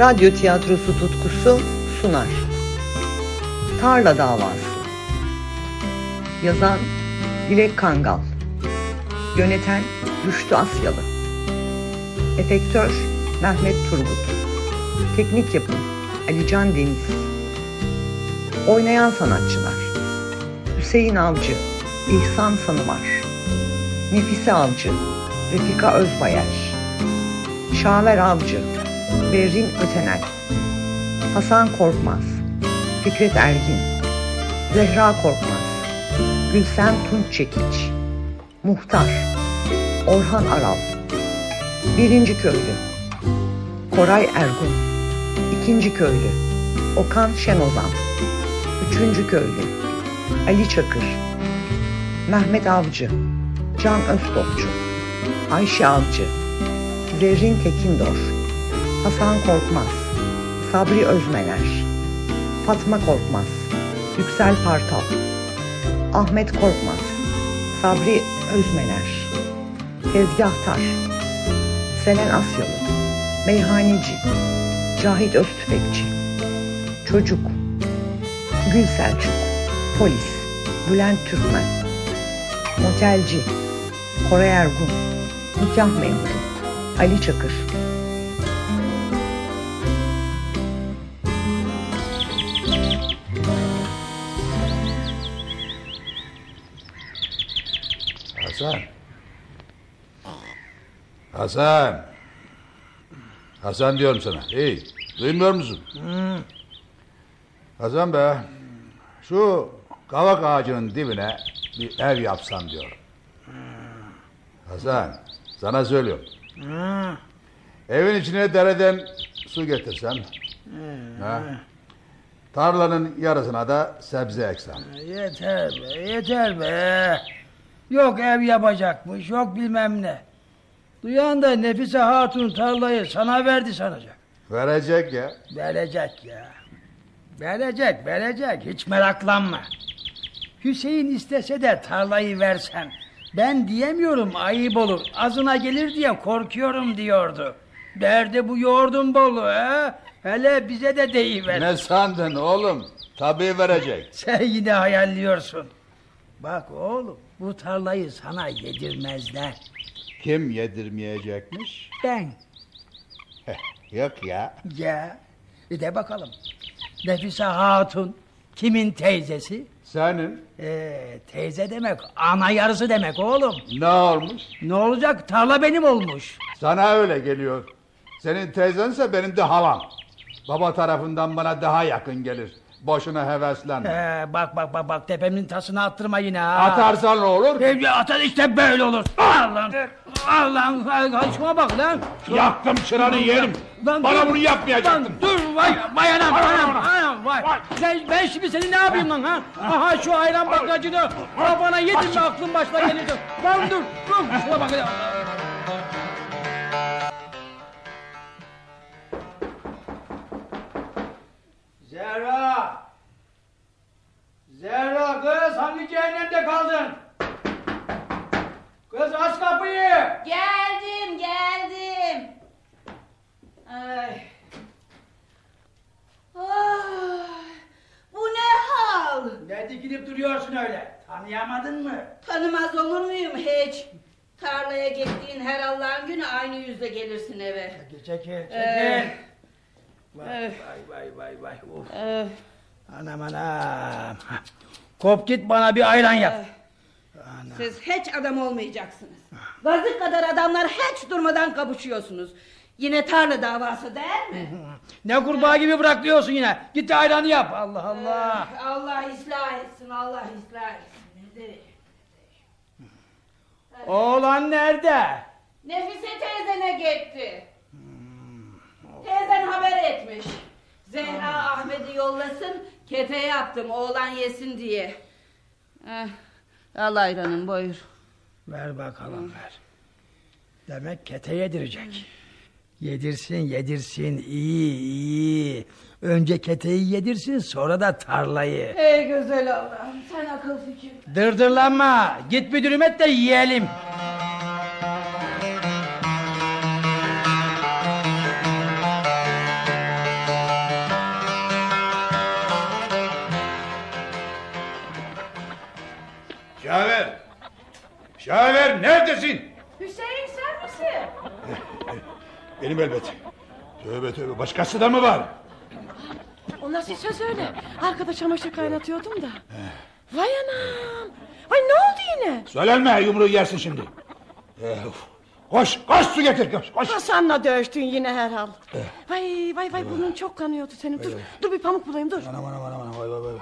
radyo tiyatrosu tutkusu sunar. Tarla Davası. Yazan Dilek Kangal. Yöneten Rüştü Asyalı. Efektör Mehmet Turgut. Teknik yapım Alican Deniz. Oynayan sanatçılar Hüseyin Avcı İhsan Sanımar Nefise Avcı Refika Özbayer Şaver Avcı Berrin Ötenel Hasan Korkmaz Fikret Ergin Zehra Korkmaz Gülsen Tunç Çekiç Muhtar Orhan Aral Birinci Köylü Koray Ergun İkinci Köylü Okan Şenozan Üçüncü Köylü Ali Çakır Mehmet Avcı Can Öztopçu Ayşe Avcı Zerrin Tekindor Hasan Korkmaz Sabri Özmener Fatma Korkmaz Yüksel Partal Ahmet Korkmaz Sabri Özmener Tezgahtar Selen Asyalı Meyhaneci Cahit Öztüfekçi Çocuk Gül Selçuk Polis Bülent Türkmen Motelci Koray Ergun Nikah Memuru Ali Çakır Hasan. Hasan diyorum sana. Hey, duymuyor musun? Hasan be. Şu kavak ağacının dibine bir ev yapsam diyorum. Hasan, sana söylüyorum. Evin içine dereden su getirsem. Ha? Tarlanın yarısına da sebze eksem. Yeter be, yeter be. Yok ev yapacakmış, yok bilmem ne. Duyan da Nefise Hatun tarlayı sana verdi sanacak. Verecek ya. Verecek ya. Verecek, verecek. Hiç meraklanma. Hüseyin istese de tarlayı versem. Ben diyemiyorum ayıp olur. Azına gelir diye korkuyorum diyordu. Derdi bu yoğurdun bolu he. Hele bize de deyiver. Ne sandın oğlum? Tabii verecek. Sen yine hayalliyorsun. Bak oğlum bu tarlayı sana yedirmezler. Kim yedirmeyecekmiş? Ben. Yok ya. Ya. Bir de bakalım. Nefise Hatun kimin teyzesi? Senin Ee, teyze demek ana yarısı demek oğlum. ne olmuş? Ne olacak tarla benim olmuş. Sana öyle geliyor. Senin teyzense benim de halam. Baba tarafından bana daha yakın gelir. Boşuna heveslenme. Ee, bak bak bak bak tepemin tasını attırma yine ha. Atarsan ne olur? Ee, atar işte böyle olur. Allah'ım. Allah'ım. Ay, Şuna bak lan. Yaktım çıranı yerim. Lan Bana dur. bunu yapmayacaktın. Lan dur vay vay anam Vay anam anam. anam vay. Ben, ben şimdi seni ne yapayım lan ha? Aha şu ayran bakracını kafana yedin mi aklın başına gelirdi. Lan dur dur şuna bak. Zehra! Zehra kız hangi cehennemde kaldın? Kız aç kapıyı! Geldim, geldim. Ay. Ay. Bu ne hal? Ne dikilip duruyorsun öyle? Tanıyamadın mı? Tanımaz olur muyum hiç? Tarlaya gittiğin her Allah'ın günü aynı yüzle gelirsin eve. Çekil çekil çekil. Ee, Vay eh. vay vay vay vay. Of. Anam anam. Kop git bana bir ayran yap. siz hiç adam olmayacaksınız. Gazık kadar adamlar hiç durmadan kapışıyorsunuz. Yine tarla davası değil mi? Ne kurbağa gibi bırakıyorsun yine. Git de ayranı yap. Allah Allah. Allah ıslah etsin, Allah ıslah etsin. Nedir? Oğlan nerede? Nefise teyzene gitti. Teyzen haber etmiş. Zehra Ahmet'i yollasın, kete yaptım oğlan yesin diye. Eh, al ayranın buyur. Ver bakalım ver. Demek kete yedirecek. Yedirsin yedirsin iyi iyi. Önce keteyi yedirsin sonra da tarlayı. Ey güzel Allah'ım sen akıl fikir. Dırdırlanma. Git bir dürüm et de yiyelim. Şaver neredesin? Hüseyin sen misin? Benim elbet. Tövbe tövbe başkası da mı var? O nasıl söz öyle? Arkada çamaşır kaynatıyordum da. Vay anam. Vay ne oldu yine? Söylenme yumruğu yersin şimdi. Eh, uf. Koş koş su getir koş koş. Hasan'la dövüştün yine herhal. Vay vay vay burnun çok kanıyordu senin. Dur dur bir pamuk bulayım dur. Anam anam anam vay vay vay.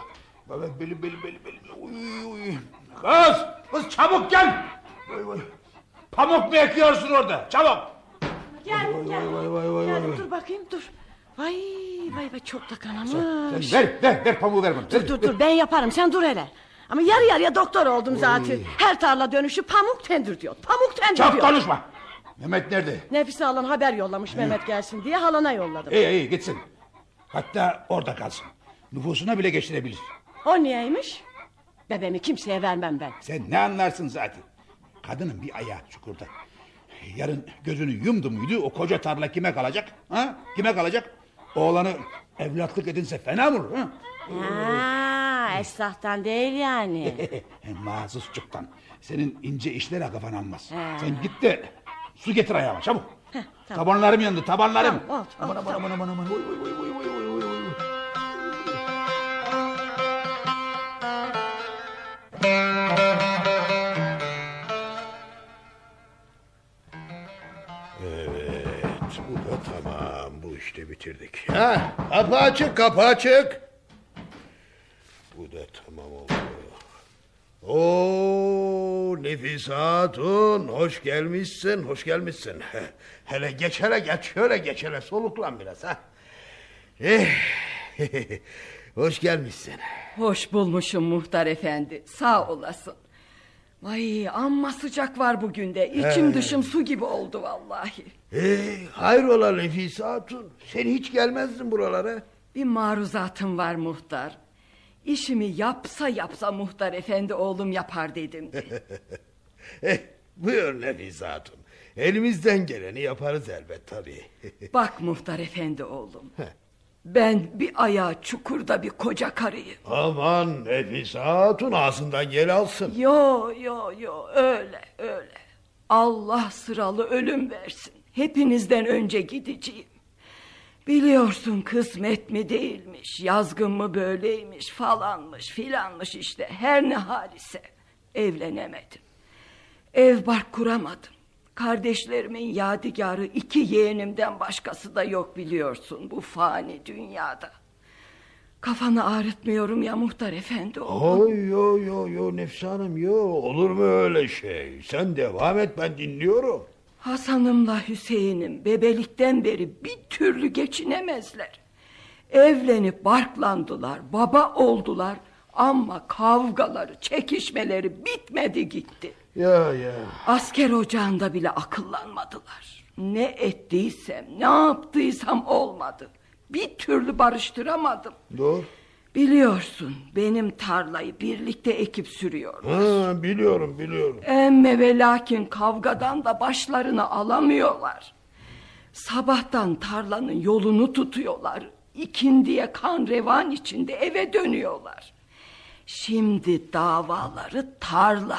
Vay vay belim belim belim belim. Uy uy. Kız kız çabuk gel. Vay vay. Pamuk mu ekiyorsun orada çabuk. Gel gel. Vay vay vay Gel vay. dur bakayım dur. Vay vay vay çok da Sen kanamış. ver ver ver pamuğu ver bana. Dur dur dur ben yaparım sen dur hele. Ama yarı yarıya doktor oldum zaten. Her tarla dönüşü pamuk tendür diyor. Pamuk tendür Çok diyor. konuşma. Mehmet nerede? Nefise alan haber yollamış Mehmet gelsin diye halana yolladım. İyi iyi gitsin. Hatta orada kalsın. Nüfusuna bile geçirebilir. O niyeymiş? Bebeğimi kimseye vermem ben. Sen ne anlarsın zaten. Kadının bir ayağı çukurda. Yarın gözünü yumdu muydu o koca tarla kime kalacak? Ha? Kime kalacak? Oğlanı evlatlık edinse fena mı olur? Ha? Ha, esnaftan değil yani. Mahsusçuktan. Senin ince işlere kafan almaz. He. Sen git de su getir ayağıma çabuk. tamam. Tabanlarım yandı tabanlarım. Tamam, oldu, aman oldu, aman aman aman aman. Oy, oy, oy, oy, oy, işte bitirdik. Ha, kapı açık, kapı açık. Bu da tamam oldu. Oo, Nefis Hatun, hoş gelmişsin, hoş gelmişsin. Hele geç, hele geç, şöyle geç, hele soluklan biraz ha. Eh, hoş gelmişsin. Hoş bulmuşum muhtar efendi. Sağ olasın. Vay amma sıcak var bugün de. İçim dışım su gibi oldu vallahi. Ee, hayrola Nefis Hatun, sen hiç gelmezdin buralara. Bir maruzatım var muhtar. İşimi yapsa yapsa muhtar efendi oğlum yapar dedim. Eh, buyur Nefis Hatun. Elimizden geleni yaparız elbet tabii. Bak muhtar efendi oğlum. Ben bir ayağı çukurda bir koca karıyı. Aman Nefis Hatun ağzından gel alsın. Yo yo yo öyle öyle. Allah sıralı ölüm versin. Hepinizden önce gideceğim. Biliyorsun kısmet mi değilmiş, yazgın mı böyleymiş, falanmış, filanmış işte. Her ne halise evlenemedim. Ev bark kuramadım. Kardeşlerimin yadigarı iki yeğenimden başkası da yok biliyorsun bu fani dünyada. Kafanı ağrıtmıyorum ya muhtar efendi oğlum. Oy yo yo yo Nefis Hanım yo olur mu öyle şey? Sen devam et ben dinliyorum. Hasan'ımla Hüseyin'im bebelikten beri bir türlü geçinemezler. Evlenip barklandılar, baba oldular ama kavgaları, çekişmeleri bitmedi gitti. Ya ya. Asker ocağında bile akıllanmadılar. Ne ettiysem, ne yaptıysam olmadı. Bir türlü barıştıramadım. Dur. Biliyorsun benim tarlayı birlikte ekip sürüyor. Ha, biliyorum biliyorum. Emme ve lakin kavgadan da başlarını alamıyorlar. Sabahtan tarlanın yolunu tutuyorlar. İkindiye kan revan içinde eve dönüyorlar. Şimdi davaları tarla.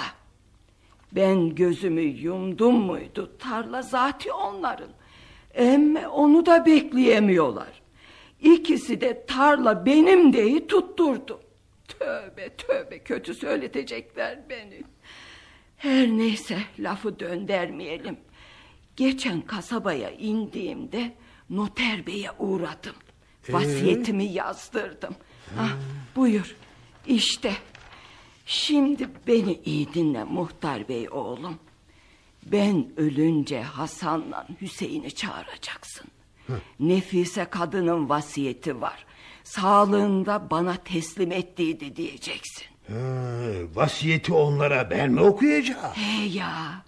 Ben gözümü yumdum muydu tarla zati onların. Emme onu da bekleyemiyorlar. İkisi de tarla benim deyi tutturdu. Tövbe tövbe kötü söyletecekler beni. Her neyse lafı döndermeyelim. Geçen kasabaya indiğimde noter beye uğradım. Vasiyetimi yazdırdım. Ah, buyur işte. Şimdi beni iyi dinle muhtar bey oğlum. Ben ölünce Hasan'la Hüseyin'i çağıracaksın. Nefise kadının vasiyeti var. Sağlığında bana teslim ettiydi diyeceksin. Ha, vasiyeti onlara ben mi okuyacağım? He ya.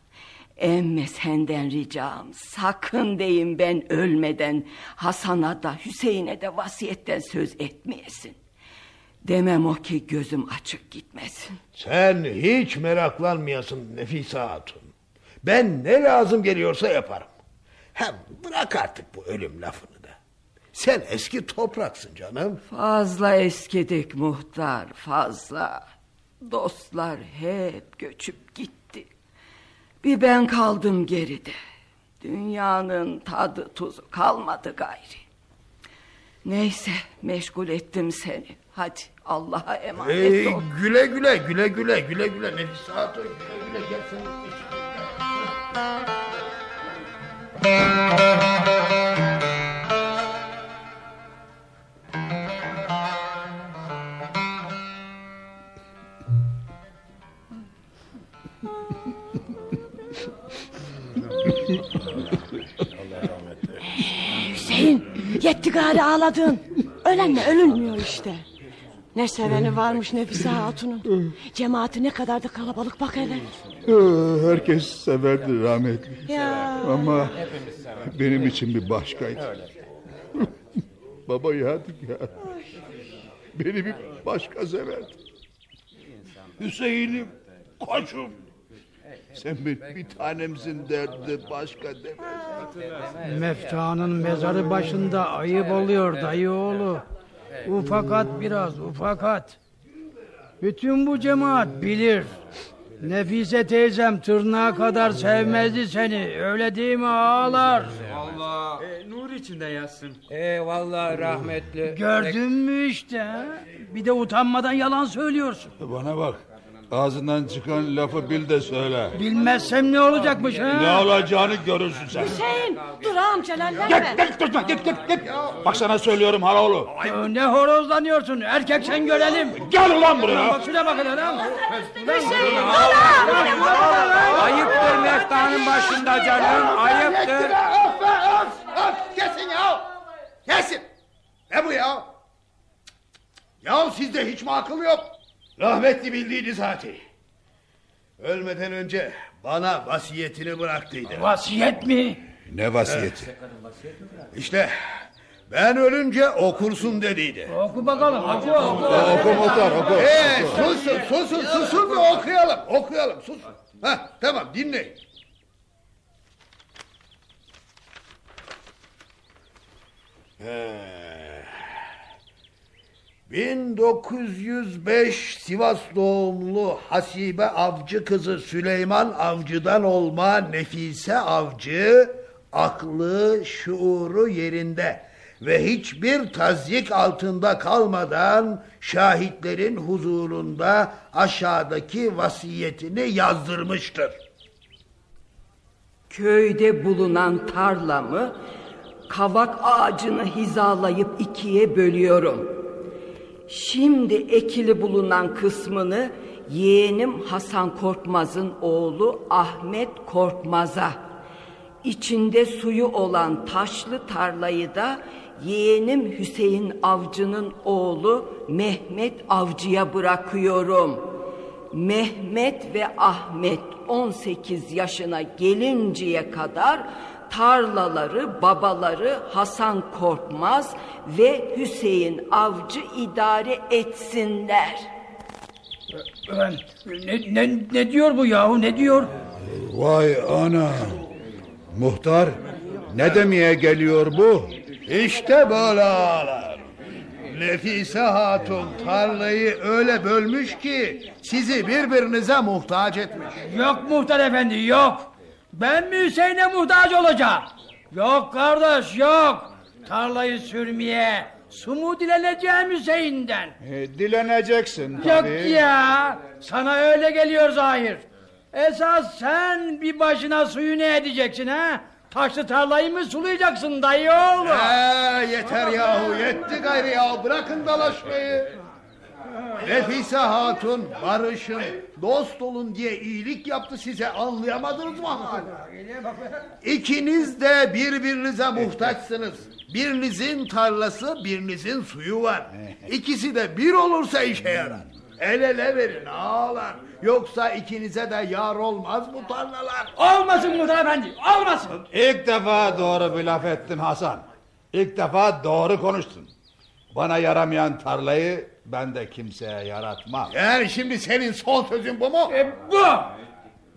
Emme senden ricam sakın deyin ben ölmeden Hasan'a da Hüseyin'e de vasiyetten söz etmeyesin. Demem o ki gözüm açık gitmesin. Sen hiç meraklanmayasın Nefise Hatun. Ben ne lazım geliyorsa yaparım. Hem bırak artık bu ölüm lafını da. Sen eski topraksın canım. Fazla eskidik muhtar fazla. Dostlar hep göçüp gitti. Bir ben kaldım geride. Dünyanın tadı tuzu kalmadı gayri. Neyse meşgul ettim seni. Hadi Allah'a emanet Hey, ol. güle güle güle güle güle güle Nefis Hatun güle güle gel sen. Hüseyin yetti gari ağladın. Ölenle ölünmüyor işte. Ne seveni varmış Nefise Hatun'un. Cemaati ne kadar da kalabalık bak hele. Herkes severdi rahmetli. Ya. Ama benim için bir başkaydı. Baba yadigar. Beni bir başka severdi. Hüseyin'im, koçum. Sen benim bir tanemsin derdi başka demez. Mefta'nın mezarı başında ayıp oluyor dayı oğlu. Ufakat biraz ufakat. Bütün bu cemaat bilir. Nefise teyzem tırnağa kadar sevmezdi seni. Öyle değil mi ağalar? Allah nur içinde yatsın. Eyvallah rahmetli. Gördün mü işte? Bir de utanmadan yalan söylüyorsun. Bana bak. Ağzından çıkan lafı bil de söyle. Bilmezsem ne olacakmış ha? Ne olacağını görürsün sen. Hüseyin dur ağam celallenme. Git git git git git git. Bak sana söylüyorum halaoğlu. Ne horozlanıyorsun? Erkek sen görelim. Gel ulan buraya. Bak şuna bakın lan. Hüseyin Allah! Ayıptır Mefta'nın başında canım. Ayıptır. Öf öf öf kesin ya. Kesin. Ne bu ya? Ya sizde hiç mi akıl yok? Rahmetli bildiğini zaten. Ölmeden önce bana vasiyetini bıraktıydı. Vasiyet mi? Ne vasiyeti? İşte ben ölünce okursun dediydi. Oku bakalım. Oku oku. Oku muhtar oku. Ee, susun susun susun da okuyalım okuyalım sus. Heh, tamam dinleyin. He. 1905 Sivas doğumlu Hasibe Avcı kızı Süleyman Avcı'dan olma Nefise Avcı aklı şuuru yerinde ve hiçbir tazyik altında kalmadan şahitlerin huzurunda aşağıdaki vasiyetini yazdırmıştır. Köyde bulunan tarlamı kavak ağacını hizalayıp ikiye bölüyorum. Şimdi ekili bulunan kısmını yeğenim Hasan Korkmaz'ın oğlu Ahmet Korkmaz'a, içinde suyu olan taşlı tarlayı da yeğenim Hüseyin Avcı'nın oğlu Mehmet Avcı'ya bırakıyorum. Mehmet ve Ahmet 18 yaşına gelinceye kadar tarlaları babaları Hasan Korkmaz ve Hüseyin Avcı idare etsinler. Ne, ne, ne diyor bu yahu ne diyor? Vay ana. Muhtar ne demeye geliyor bu? İşte böyle ağalar. Nefise Hatun tarlayı öyle bölmüş ki sizi birbirinize muhtaç etmiş. Yok muhtar efendi yok. Ben mi Hüseyin'e muhtaç olacağım? Yok kardeş yok. Tarlayı sürmeye su mu dileneceğim Hüseyin'den? E, dileneceksin Yok tabii. ya sana öyle geliyor zahir. Esas sen bir başına suyu ne edeceksin ha? Taşlı tarlayı mı sulayacaksın dayı oğlu? Ee, yeter yahu yetti gayrı ya bırakın dalaşmayı. Nefise Hatun barışın dost olun diye iyilik yaptı size anlayamadınız mı? İkiniz de birbirinize muhtaçsınız. Birinizin tarlası birinizin suyu var. İkisi de bir olursa işe yarar. El ele verin ağalar. Yoksa ikinize de yar olmaz bu tarlalar. Olmasın muhtar efendi olmasın. İlk defa doğru bir laf ettin Hasan. İlk defa doğru konuştun. Bana yaramayan tarlayı ben de kimseye yaratmam. Yani şimdi senin son sözün bu mu? E, bu.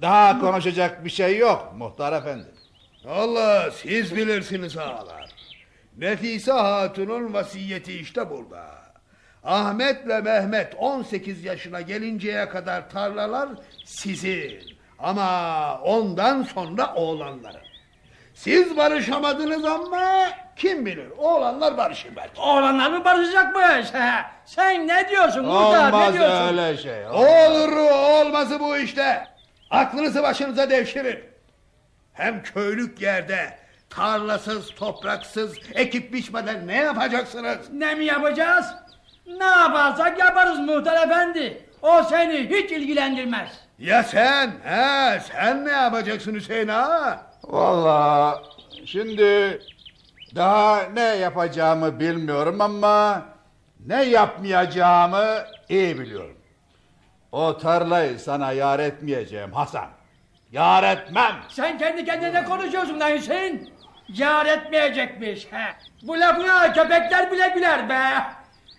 Daha konuşacak bir şey yok muhtar efendi. Allah siz bilirsiniz ağalar. Nefise Hatun'un vasiyeti işte burada. Ahmet'le Mehmet 18 yaşına gelinceye kadar tarlalar sizin. Ama ondan sonra oğlanların. Siz barışamadınız ama kim bilir oğlanlar barışır belki. Oğlanlar mı barışacakmış? He. Sen ne diyorsun Muhtar ne Olmaz diyorsun? öyle şey. Olur olması bu işte. Aklınızı başınıza devşirin. Hem köylük yerde tarlasız, topraksız, ekip biçmeden ne yapacaksınız? Ne mi yapacağız? Ne yaparsak yaparız Muhtar Efendi. O seni hiç ilgilendirmez. Ya sen? He, sen ne yapacaksın Hüseyin ağa? Valla şimdi daha ne yapacağımı bilmiyorum ama ne yapmayacağımı iyi biliyorum. O tarlayı sana yar etmeyeceğim Hasan. Yar etmem. Sen kendi kendine ne konuşuyorsun lan Hüseyin? Yar etmeyecekmiş. He. Bu lafına köpekler bile güler be.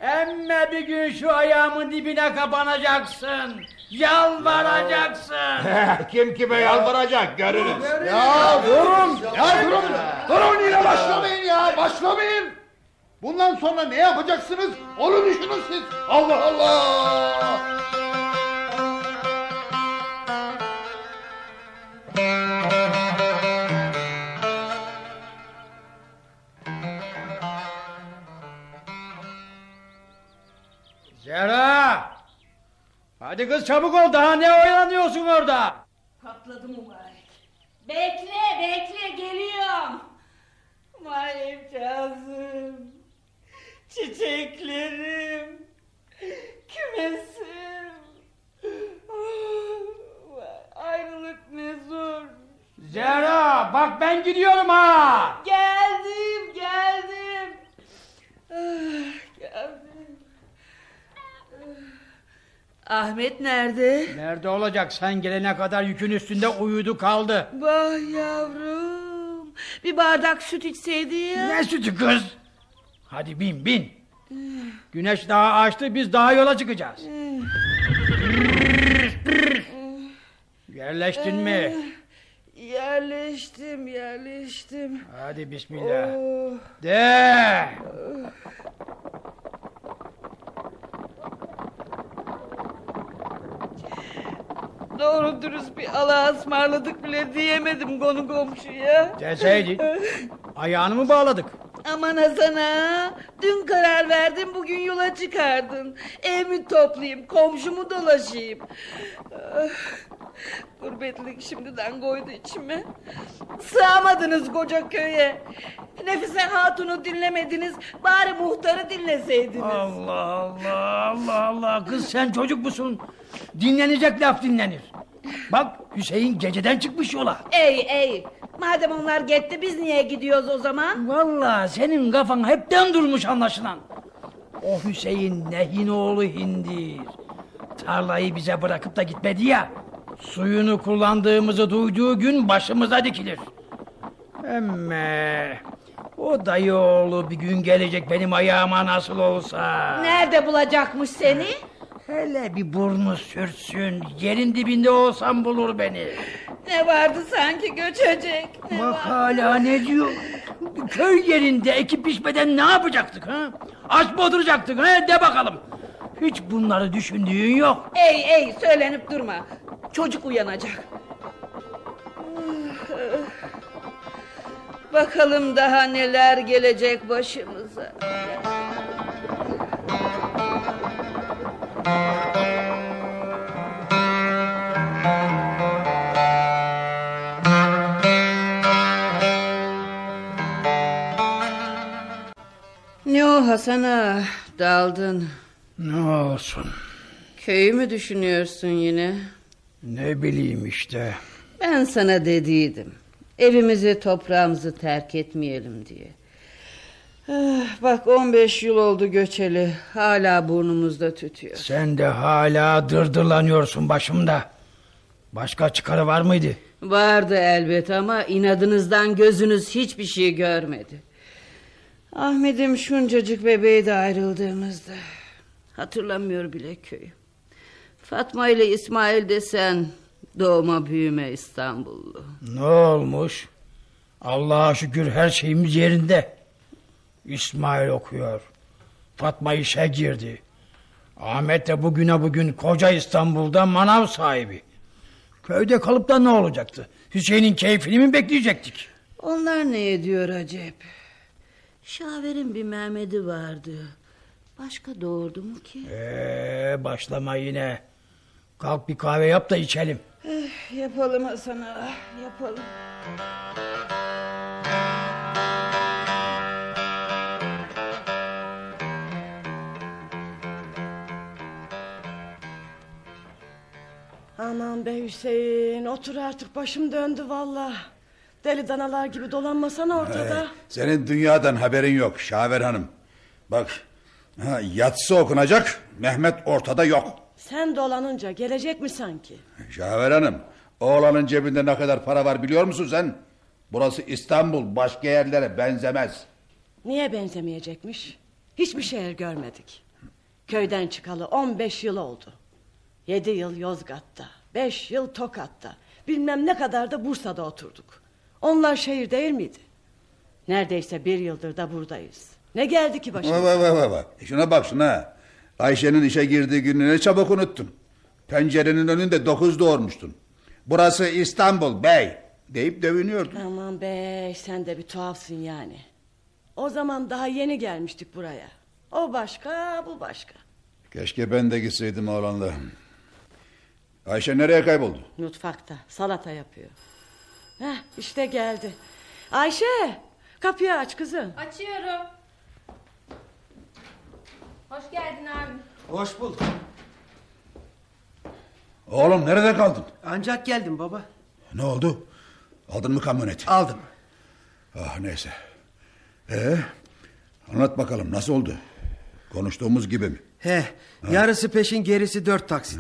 Emme bir gün şu ayağımın dibine kapanacaksın. Yalvaracaksın. Kim kime yalvaracak görürüz. Ya durun! Ya durun! Durun yine başlamayın ya! Başlamayın! Bundan sonra ne yapacaksınız? Onu düşünün siz. Allah Allah! Hadi kız çabuk ol daha ne oyalanıyorsun orada? Patladı mübarek. Bekle bekle geliyorum. Mayemcazım. Çiçeklerim. Kümesim. Ah, Ayrılık ne zor. Zehra bak ben gidiyorum ha. Geldim geldim. Ah, geldim. Ah. Ahmet nerede? Nerede olacak sen gelene kadar yükün üstünde uyudu kaldı. Vah yavrum. Bir bardak süt içseydi ya. Ne sütü kız? Hadi bin bin. Güneş daha açtı biz daha yola çıkacağız. Yerleştin mi? Yerleştim yerleştim. Hadi bismillah. Oh. De. Doğru dürüst bir Allah'a ısmarladık bile diyemedim konu komşuya. Deseydin. Ayağını mı bağladık? Aman Hasan ağa, dün karar verdim bugün yola çıkardın. Evimi toplayayım, komşumu dolaşayım. Gurbetlik şimdiden koydu içime. Sığamadınız koca köye. Nefise Hatun'u dinlemediniz, bari muhtarı dinleseydiniz. Allah Allah Allah Allah kız sen çocuk musun? Dinlenecek laf dinlenir. Bak Hüseyin geceden çıkmış yola. Ey ey, madem onlar gitti biz niye gidiyoruz o zaman? Vallahi senin kafan hepten durmuş anlaşılan. O Hüseyin nehin oğlu hindir. Tarlayı bize bırakıp da gitmedi ya. Suyunu kullandığımızı duyduğu gün başımıza dikilir. Emme o dayı oğlu bir gün gelecek benim ayağıma nasıl olsa. Nerede bulacakmış seni? Hele bir burnu sürtsün. Yerin dibinde olsam bulur beni. Ne vardı sanki göçecek? Ne Bak var? hala ne diyor? Köy yerinde ekip biçmeden ne yapacaktık ha? Aç mı oturacaktık ha? De bakalım. Hiç bunları düşündüğün yok. Ey ey söylenip durma. Çocuk uyanacak. Bakalım daha neler gelecek başımıza. Ne o Hasan ağa? Daldın. Ne olsun. Köyü mü düşünüyorsun yine? Ne bileyim işte. Ben sana dediydim. Evimizi toprağımızı terk etmeyelim diye. Ah, bak 15 yıl oldu göçeli. Hala burnumuzda tütüyor. Sen de hala dırdırlanıyorsun başımda. Başka çıkarı var mıydı? Vardı elbet ama inadınızdan gözünüz hiçbir şey görmedi. Ahmet'im şuncacık bebeği de ayrıldığımızda. Hatırlamıyor bile köyü. Fatma ile İsmail desen doğma büyüme İstanbullu. Ne olmuş? Allah'a şükür her şeyimiz yerinde. İsmail okuyor. Fatma işe girdi. Ahmet de bugüne bugün koca İstanbul'da manav sahibi. Köyde kalıp da ne olacaktı? Hüseyin'in keyfini mi bekleyecektik? Onlar ne ediyor acep? Şaver'in bir Mehmet'i vardı. Başka doğurdu mu ki? Ee, başlama yine. Kalk bir kahve yap da içelim. Eh, yapalım Hasan ağa, yapalım. Aman be Hüseyin otur artık başım döndü valla. Deli danalar gibi dolanmasana ortada. Senin dünyadan haberin yok Şaver Hanım. Bak ha, yatsı okunacak Mehmet ortada yok. Sen dolanınca gelecek mi sanki? Şaver Hanım oğlanın cebinde ne kadar para var biliyor musun sen? Burası İstanbul başka yerlere benzemez. Niye benzemeyecekmiş? Hiçbir şehir görmedik. Köyden çıkalı 15 yıl oldu. 7 yıl Yozgat'ta, 5 yıl Tokat'ta, bilmem ne kadar da Bursa'da oturduk. Onlar şehir değil miydi? Neredeyse bir yıldır da buradayız. Ne geldi ki başımıza? vay vay vay, vay. E Şuna bak şuna. Ayşe'nin işe girdiği günü ne çabuk unuttun. Pencerenin önünde dokuz doğurmuştun. Burası İstanbul bey deyip dövünüyordun. Aman be sen de bir tuhafsın yani. O zaman daha yeni gelmiştik buraya. O başka bu başka. Keşke ben de gitseydim oğlanla. Ayşe nereye kayboldu? Mutfakta salata yapıyor. Heh, işte geldi. Ayşe kapıyı aç kızım. Açıyorum. Hoş geldin abi. Hoş bulduk. Oğlum nerede kaldın? Ancak geldim baba. Ne oldu? Aldın mı kamyoneti? Aldım. Ah neyse. Ee, anlat bakalım nasıl oldu? Konuştuğumuz gibi mi? He, yarısı peşin gerisi dört taksit.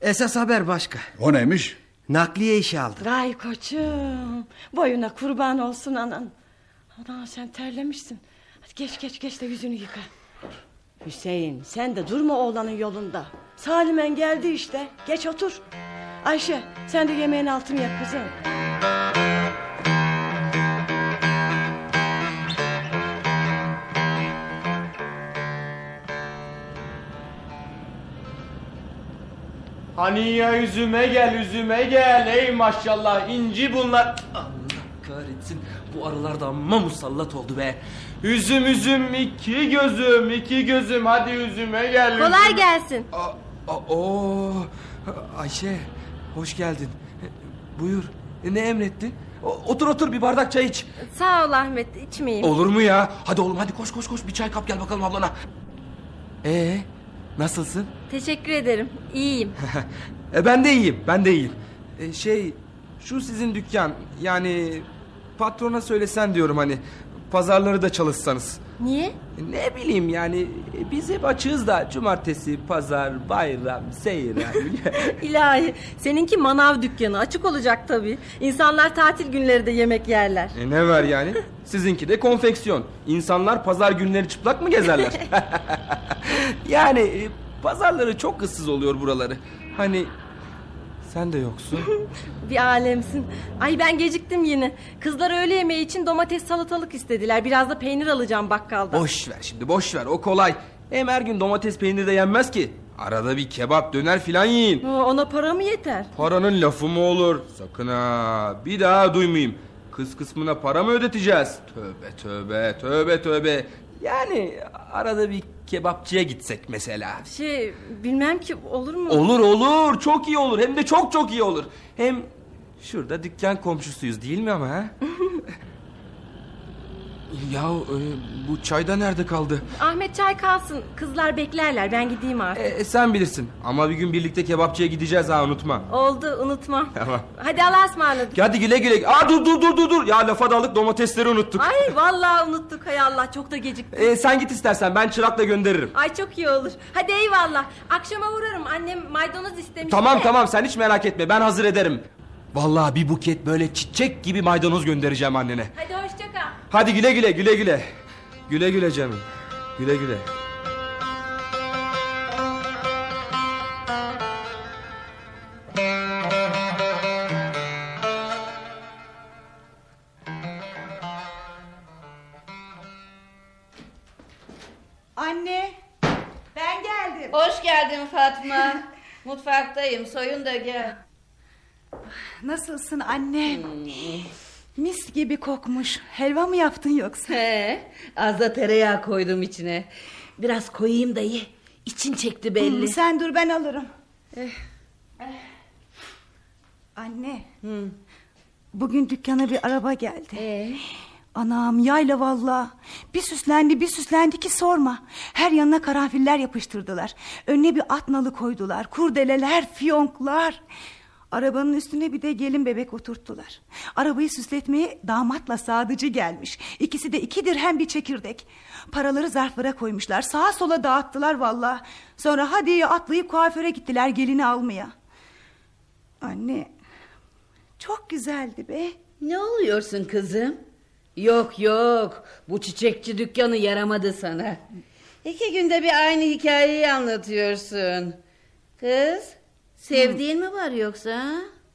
Esas haber başka. O neymiş? Nakliye işi aldım. Vay koçum. Boyuna kurban olsun anan. Ana sen terlemişsin. Hadi geç geç geç de yüzünü yıka. Hüseyin sen de durma oğlanın yolunda. Salimen geldi işte. Geç otur. Ayşe sen de yemeğin altını yap kızım. Hani ya üzüme gel üzüme gel ey maşallah inci bunlar. Allah kahretsin bu arılar da amma musallat oldu be. Üzüm üzüm iki gözüm iki gözüm hadi üzüme gel. Kolay üzüme. gelsin. Aa, oo, Ayşe hoş geldin. Buyur E, ne emrettin? O- Otur otur bir bardak çay iç. Sağ ol Ahmet içmeyeyim. Olur mu ya? Hadi oğlum hadi koş koş koş bir çay kap gel bakalım ablana. Ee nasılsın? Teşekkür ederim. İyiyim. E, ben de iyiyim ben de iyiyim. E, şey şu sizin dükkan yani patrona söylesen diyorum hani pazarları da çalışsanız. Niye? Ne bileyim yani biz hep açığız da cumartesi, pazar, bayram, seyran. İlahi seninki manav dükkanı açık olacak tabii. İnsanlar tatil günleri de yemek yerler. e ne var yani? Sizinki de konfeksiyon. İnsanlar pazar günleri çıplak mı gezerler? yani e, pazarları çok ıssız oluyor buraları. Hani sen de yoksun. Bir alemsin. Ay ben geciktim yine. Kızlar öğle yemeği için domates salatalık istediler. Biraz da peynir alacağım bakkaldan. boş ver şimdi boş ver o kolay. Hem her gün domates peyniri de yenmez ki. Arada bir kebap döner filan yiyin. Oo, Ona para mı yeter? Paranın lafı mı olur? Sakın ha. Bir daha duymayayım. Kız kısmına para mı ödeteceğiz? Tövbe tövbe tövbe tövbe. Yani arada bir kebapçıya gitsek mesela. Şey bilmem ki olur mu? Olur olur çok iyi olur hem de çok çok iyi olur. Hem şurada dükkan komşusuyuz değil mi ama ha? ya e, bu çayda nerede kaldı? Ahmet çay kalsın. Kızlar beklerler. Ben gideyim artık. E, sen bilirsin ama bir gün birlikte kebapçıya gideceğiz ha unutma. Oldu unutmam. Tamam. Hadi Allah'a ısmarladık. Hadi güle güle. Aa dur dur dur dur dur. Ya lafa dalık domatesleri unuttuk. Ay vallahi unuttuk hay Allah çok da geciktik. E, sen git istersen ben çırakla gönderirim. Ay çok iyi olur. Hadi eyvallah. Akşama uğrarım. Annem maydanoz istemiş. Tamam de. tamam sen hiç merak etme ben hazır ederim. Vallahi bir buket böyle çiçek gibi maydanoz göndereceğim annene. Hadi hoşça kal. Hadi güle güle güle güle. Güle güle canım. Güle güle. Anne, ben geldim. Hoş geldin Fatma. Mutfaktayım, soyun da gel. Nasılsın anne? Mis gibi kokmuş. Helva mı yaptın yoksa? He, az da tereyağı koydum içine. Biraz koyayım da ye. İçin çekti belli. Hmm, sen dur ben alırım. Eh. Anne. Bugün dükkana bir araba geldi. Anam yayla valla. Bir süslendi bir süslendi ki sorma. Her yanına karanfiller yapıştırdılar. Önüne bir at nalı koydular. Kurdeleler, fiyonklar. Arabanın üstüne bir de gelin bebek oturttular. Arabayı süsletmeye damatla sadıcı gelmiş. İkisi de iki dirhem bir çekirdek. Paraları zarflara koymuşlar. Sağa sola dağıttılar valla. Sonra hadi atlayıp kuaföre gittiler gelini almaya. Anne çok güzeldi be. Ne oluyorsun kızım? Yok yok bu çiçekçi dükkanı yaramadı sana. İki günde bir aynı hikayeyi anlatıyorsun. Kız sevdiğin mi var yoksa?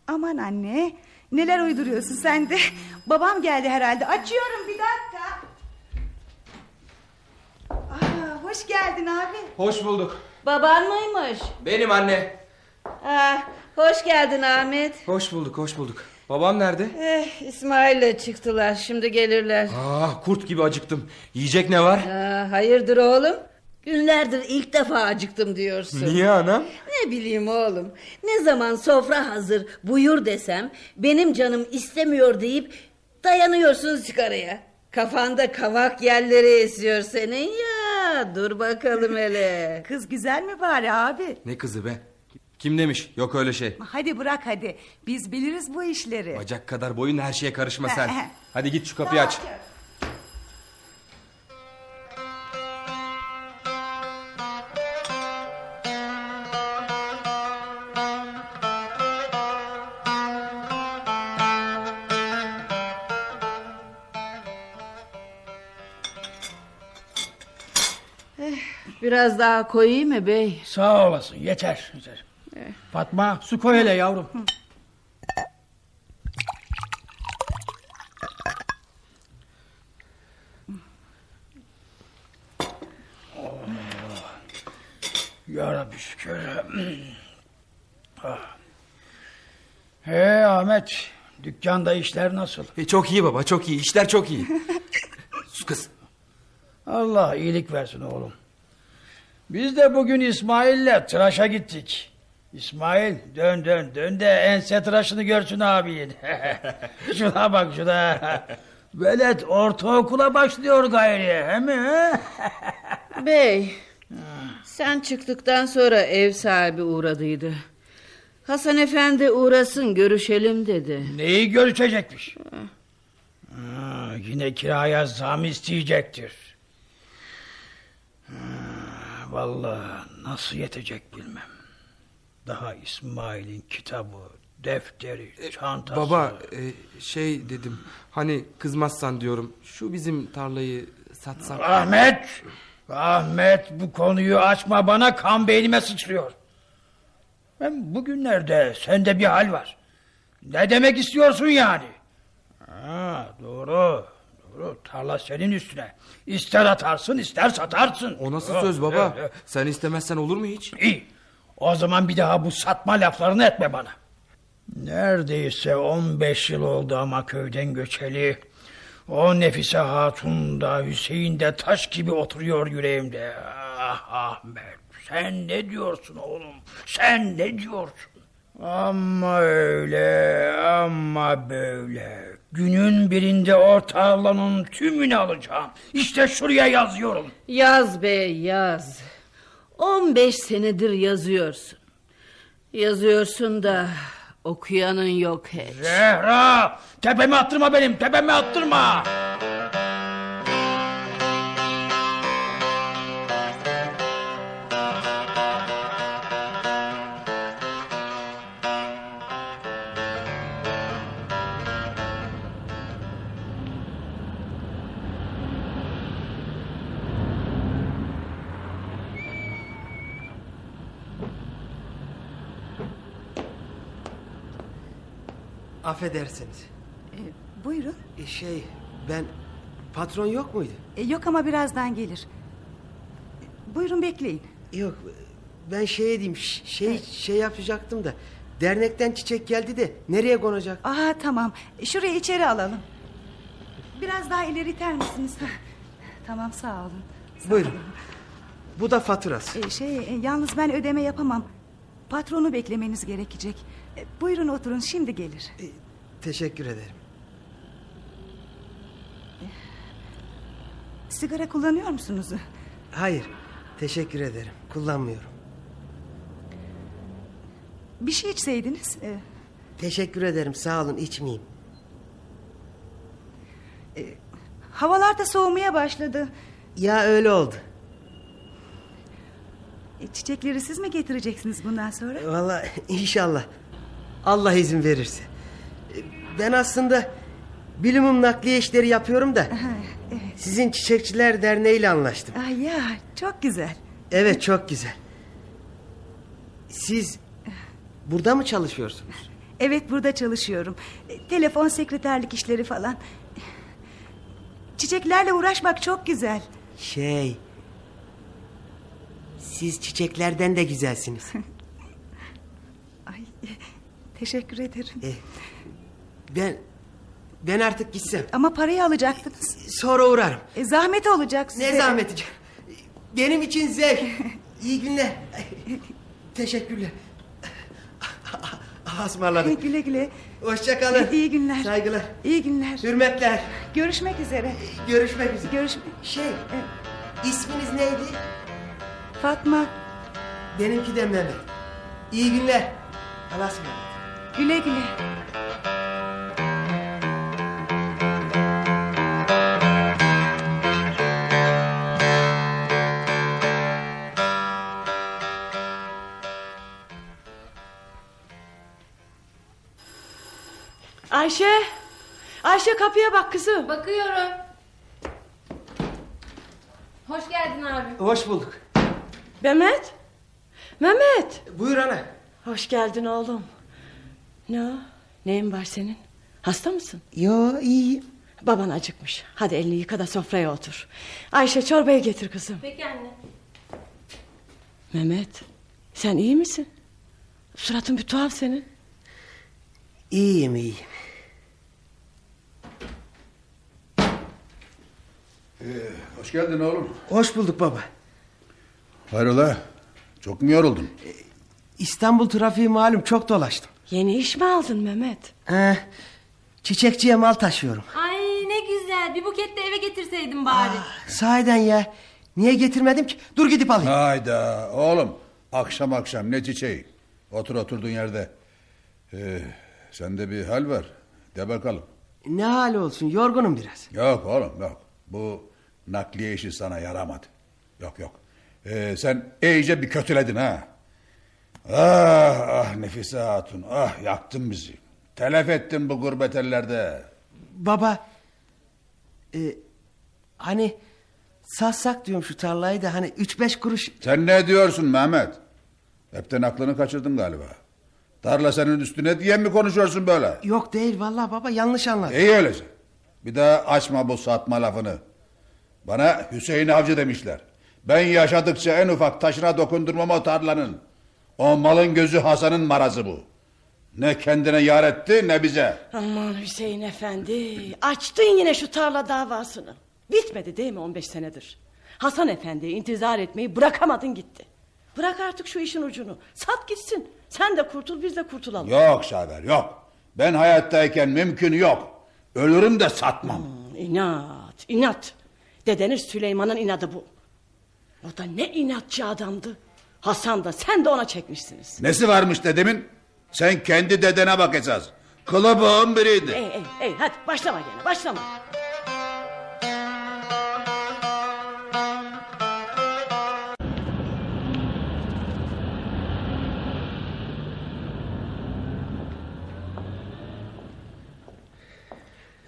Aman anne neler uyduruyorsun sen de. Babam geldi herhalde. Açıyorum bir dakika. Aa, hoş geldin abi. Hoş bulduk. Baban mıymış? Benim anne. Ah, hoş geldin Ahmet. Hoş bulduk, hoş bulduk. Babam nerede? Eh, İsmail'le çıktılar şimdi gelirler. Ah, kurt gibi acıktım. Yiyecek ne var? Aa, hayırdır oğlum? Günlerdir ilk defa acıktım diyorsun. Niye anam? Ne bileyim oğlum. Ne zaman sofra hazır buyur desem benim canım istemiyor deyip dayanıyorsun sigaraya. Kafanda kavak yerleri esiyor senin ya. Dur bakalım hele. Kız güzel mi bari abi? Ne kızı be? Kim demiş? Yok öyle şey. Hadi bırak hadi. Biz biliriz bu işleri. Bacak kadar boyun her şeye karışma sen. Hadi git şu kapıyı aç. Biraz daha koyayım mı bey? Sağ olasın yeter. yeter. Fatma su koy hele yavrum. Oh. Ya Rabbi şükür. Ah. He Ahmet dükkanda işler nasıl? E, çok iyi baba, çok iyi. İşler çok iyi. Sus kız. Allah iyilik versin oğlum. Biz de bugün İsmail'le tıraşa gittik. İsmail dön dön dön de ense tıraşını görsün abin. şuna bak şuna. Velet ortaokula başlıyor gayri he mi? Bey sen çıktıktan sonra ev sahibi uğradıydı. Hasan efendi uğrasın görüşelim dedi. Neyi görüşecekmiş? Ha, yine kiraya zam isteyecektir. Vallahi nasıl yetecek bilmem. Daha İsmail'in kitabı, defteri, çantası. Baba, e, şey dedim. Hani kızmazsan diyorum. Şu bizim tarlayı satsak. Ahmet! Ahmet bu konuyu açma bana kan beynime sıçrıyor. Hem bugünlerde sende bir hal var. Ne demek istiyorsun yani? Ha, doğru. Doğru. Tarla senin üstüne. İster atarsın ister satarsın. O nasıl söz baba? Sen istemezsen olur mu hiç? İyi. O zaman bir daha bu satma laflarını etme bana. Neredeyse 15 yıl oldu ama köyden göçeli. O Nefise Hatun da Hüseyin de taş gibi oturuyor yüreğimde. Ah Ahmet sen ne diyorsun oğlum? Sen ne diyorsun? Ama öyle ama böyle. Günün birinde o tarlanın tümünü alacağım. İşte şuraya yazıyorum. Yaz bey yaz. 15 senedir yazıyorsun. Yazıyorsun da okuyanın yok hiç. Zehra tepeme attırma benim tepeme attırma. Affedersiniz. Buyurun. E, şey ben patron yok muydu? E, yok ama birazdan gelir. Buyurun bekleyin. Yok ben şey edeyim ş- şey şey yapacaktım da Dernekten çiçek geldi de nereye konacak? Aha tamam. Şurayı içeri alalım. Biraz daha ileri iter misiniz? Tamam sağ olun. Buyurun. Bu da faturası. Ee, şey e, yalnız ben ödeme yapamam. Patronu beklemeniz gerekecek. E, buyurun oturun şimdi gelir. Teşekkür ederim. Sigara kullanıyor musunuz? Hayır. Teşekkür ederim. Kullanmıyorum. Bir şey içseydiniz. e, Teşekkür ederim. Sağ olun içmeyeyim. havalar da soğumaya başladı. Ya öyle oldu. E, çiçekleri siz mi getireceksiniz bundan sonra? Vallahi inşallah. Allah izin verirse. Ben aslında bilimum nakliye işleri yapıyorum da. Sizin Çiçekçiler Derneği ile anlaştım. Ay ya çok güzel. Evet çok güzel. Siz burada mı çalışıyorsunuz? Evet burada çalışıyorum. Telefon sekreterlik işleri falan. Çiçeklerle uğraşmak çok güzel. Şey... Siz çiçeklerden de güzelsiniz. Ay, teşekkür ederim. E, ben ben artık gitsem. Ama parayı alacaktınız. Sonra uğrarım. E, zahmet olacak size. Ne zahmeti canım. Benim için zevk. İyi günler. Teşekkürler. Asmarladık. güle güle. Hoşçakalın. İyi günler. Saygılar. İyi günler. Hürmetler. Görüşmek üzere. Görüşmek üzere. Görüşmek. Şey, isminiz neydi? Fatma. Benimki de Mehmet. İyi günler. Allah'a ısmarladık. Güle güle. Ayşe. Ayşe kapıya bak kızım. Bakıyorum. Hoş geldin abi. Hoş bulduk. Mehmet. Mehmet. Buyur ana. Hoş geldin oğlum. Ne o? Neyin var senin? Hasta mısın? Yo iyiyim. Baban acıkmış. Hadi elini yıka da sofraya otur. Ayşe çorbayı getir kızım. Peki anne. Mehmet. Sen iyi misin? Suratın bir tuhaf senin. İyiyim iyiyim. Ee, hoş geldin oğlum. Hoş bulduk baba. Hayrola? Çok mu yoruldun? İstanbul trafiği malum çok dolaştım. Yeni iş mi aldın Mehmet? He, çiçekçiye mal taşıyorum. Ay ne güzel. Bir buket de eve getirseydin bari. Sahiden ya. Niye getirmedim ki? Dur gidip alayım. Hayda oğlum. Akşam akşam ne çiçeği. Otur oturduğun yerde. Ee, sende bir hal var. De bakalım. Ne hali olsun yorgunum biraz. Yok oğlum yok. Bu nakliye işi sana yaramadı. Yok yok. Ee, sen iyice bir kötüledin ha. Ah ah Nefise Hatun ah yaktın bizi. Telef ettin bu gurbet ellerde. Baba. E, hani satsak diyorum şu tarlayı da hani üç beş kuruş. Sen ne diyorsun Mehmet? Hepten aklını kaçırdın galiba. Tarla senin üstüne diye mi konuşuyorsun böyle? Yok değil vallahi baba yanlış anladın. İyi öyleyse. Bir daha açma bu satma lafını. Bana Hüseyin Avcı demişler. Ben yaşadıkça en ufak taşına dokundurmam o tarlanın. O malın gözü Hasan'ın marazı bu. Ne kendine yar etti ne bize. Aman Hüseyin efendi. Açtın yine şu tarla davasını. Bitmedi değil mi 15 senedir? Hasan efendi intizar etmeyi bırakamadın gitti. Bırak artık şu işin ucunu. Sat gitsin. Sen de kurtul biz de kurtulalım. Yok Şaver yok. Ben hayattayken mümkün yok. Ölürüm de satmam. İnat, inat. Dedeniz Süleyman'ın inadı bu. O da ne inatçı adamdı. Hasan da sen de ona çekmişsiniz. Nesi varmış dedemin? Sen kendi dedene bak esas. Kılıbığın biriydi. Ey ey ey hadi başlama gene başlama.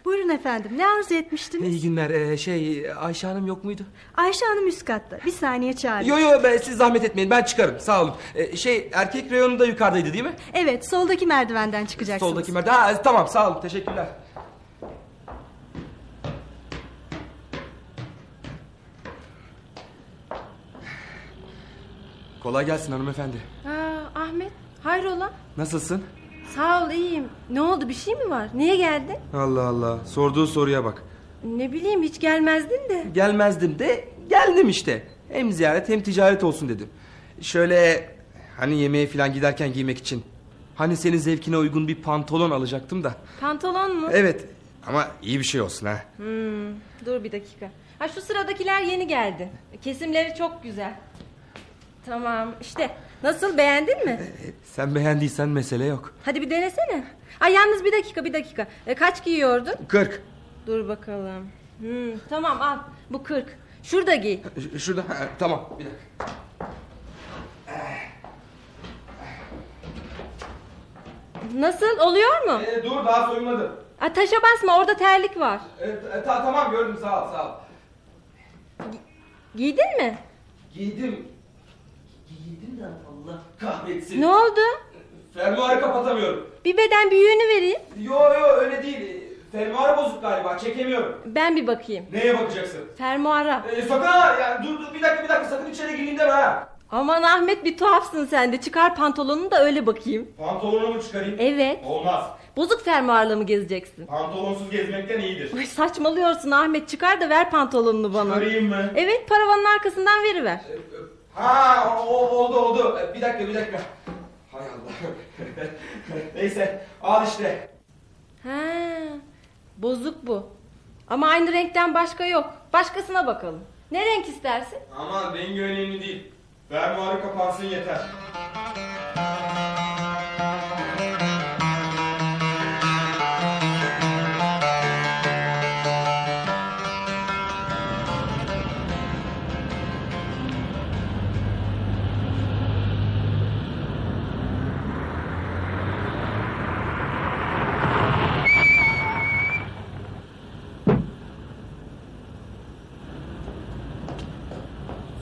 Buyurun efendim ne arzu etmiştiniz? İyi günler. Ee, şey Ayşe Hanım yok muydu? Ayşe Hanım üst katta. Bir saniye çağırın. Yo yo ben siz zahmet etmeyin ben çıkarım sağ olun. Ee, şey erkek reyonu da yukarıdaydı değil mi? Evet soldaki merdivenden çıkacaksınız. Soldaki merdiven. Ha, tamam sağ olun teşekkürler. Kolay gelsin hanımefendi. Aa, Ahmet Hayrola? Nasılsın? Sağ ol iyiyim. Ne oldu bir şey mi var? Niye geldin? Allah Allah. Sorduğu soruya bak. Ne bileyim hiç gelmezdin de. Gelmezdim de geldim işte. Hem ziyaret hem ticaret olsun dedim. Şöyle hani yemeğe falan giderken giymek için. Hani senin zevkine uygun bir pantolon alacaktım da. Pantolon mu? Evet ama iyi bir şey olsun ha. Hmm, dur bir dakika. Ha şu sıradakiler yeni geldi. Kesimleri çok güzel. Tamam işte. Nasıl beğendin mi? Sen beğendiysen mesele yok. Hadi bir denesene. Ay yalnız bir dakika bir dakika. E, kaç giyiyordun? 40. Dur bakalım. Hmm, tamam al. Bu 40. Şurada giy. Ş- Şurada ha, tamam bir dakika. Nasıl oluyor mu? Ee, dur daha soyunmadım. Ha, taşa basma orada terlik var. Ee, ta- tamam gördüm sağ ol sağ ol. Giydin mi? Giydim. Kahretsin. Ne oldu? Fermuarı kapatamıyorum. Bir beden büyüğünü vereyim. Yo yo öyle değil. Fermuarı bozuk galiba çekemiyorum. Ben bir bakayım. Neye bakacaksın? Fermuara. Ee, sakın ha yani dur dur bir dakika bir dakika sakın içeri gireyim deme ha. Aman Ahmet bir tuhafsın sen de. Çıkar pantolonunu da öyle bakayım. Pantolonumu mu çıkarayım? Evet. Olmaz. Bozuk fermuarla mı gezeceksin? Pantolonsuz gezmekten iyidir. Ay saçmalıyorsun Ahmet. Çıkar da ver pantolonunu bana. Çıkarayım mı? Evet paravanın arkasından veriver. Ha o, oldu oldu. Ee, Bir dakika bir dakika. Hay Allah. Neyse al işte. Ha, bozuk bu. Ama aynı renkten başka yok. Başkasına bakalım. Ne renk istersin? Aman rengi önemli değil. Fermuarı kapansın yeter.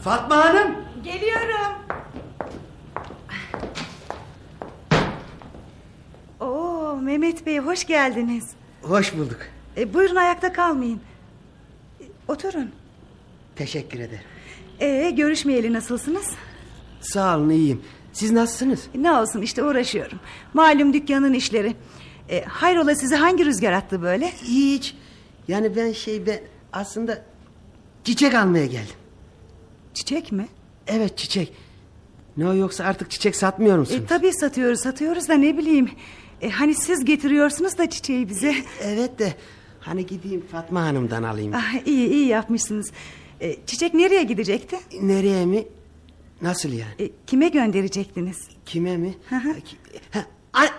Fatma Hanım. Geliyorum. Oo Mehmet Bey hoş geldiniz. Hoş bulduk. E, buyurun ayakta kalmayın. E, oturun. Teşekkür ederim. Ee, görüşmeyeli nasılsınız? Sağ olun iyiyim. Siz nasılsınız? Ne olsun işte uğraşıyorum. Malum dükkanın işleri. E, hayrola sizi hangi rüzgar attı böyle? Hiç. Yani ben şey ben aslında çiçek almaya geldim. Çiçek mi? Evet çiçek. Ne o yoksa artık çiçek satmıyor musunuz? E, tabii satıyoruz satıyoruz da ne bileyim. E, hani siz getiriyorsunuz da çiçeği bize. Evet de hani gideyim Fatma Hanım'dan alayım. Ah, iyi iyi yapmışsınız. E, çiçek nereye gidecekti? Nereye mi? Nasıl yani? E, kime gönderecektiniz? Kime mi? Hı hı. Ha,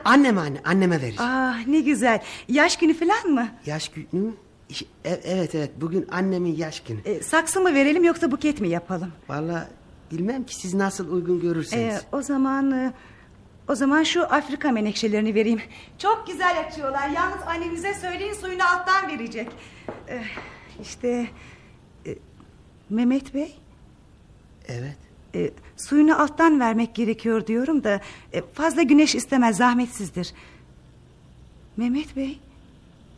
anneme anne, anneme vereceğim. Ah ne güzel. Yaş günü falan mı? Yaş günü mü? E- Evet evet bugün annemin yaş günü. E, saksı mı verelim yoksa buket mi yapalım? Vallahi bilmem ki siz nasıl uygun görürseniz. E, o zaman e, o zaman şu Afrika menekşelerini vereyim. Çok güzel açıyorlar. Yalnız annenize söyleyin suyunu alttan verecek. E, işte e, Mehmet Bey Evet. e, suyunu alttan vermek gerekiyor diyorum da e, fazla güneş istemez zahmetsizdir. Mehmet Bey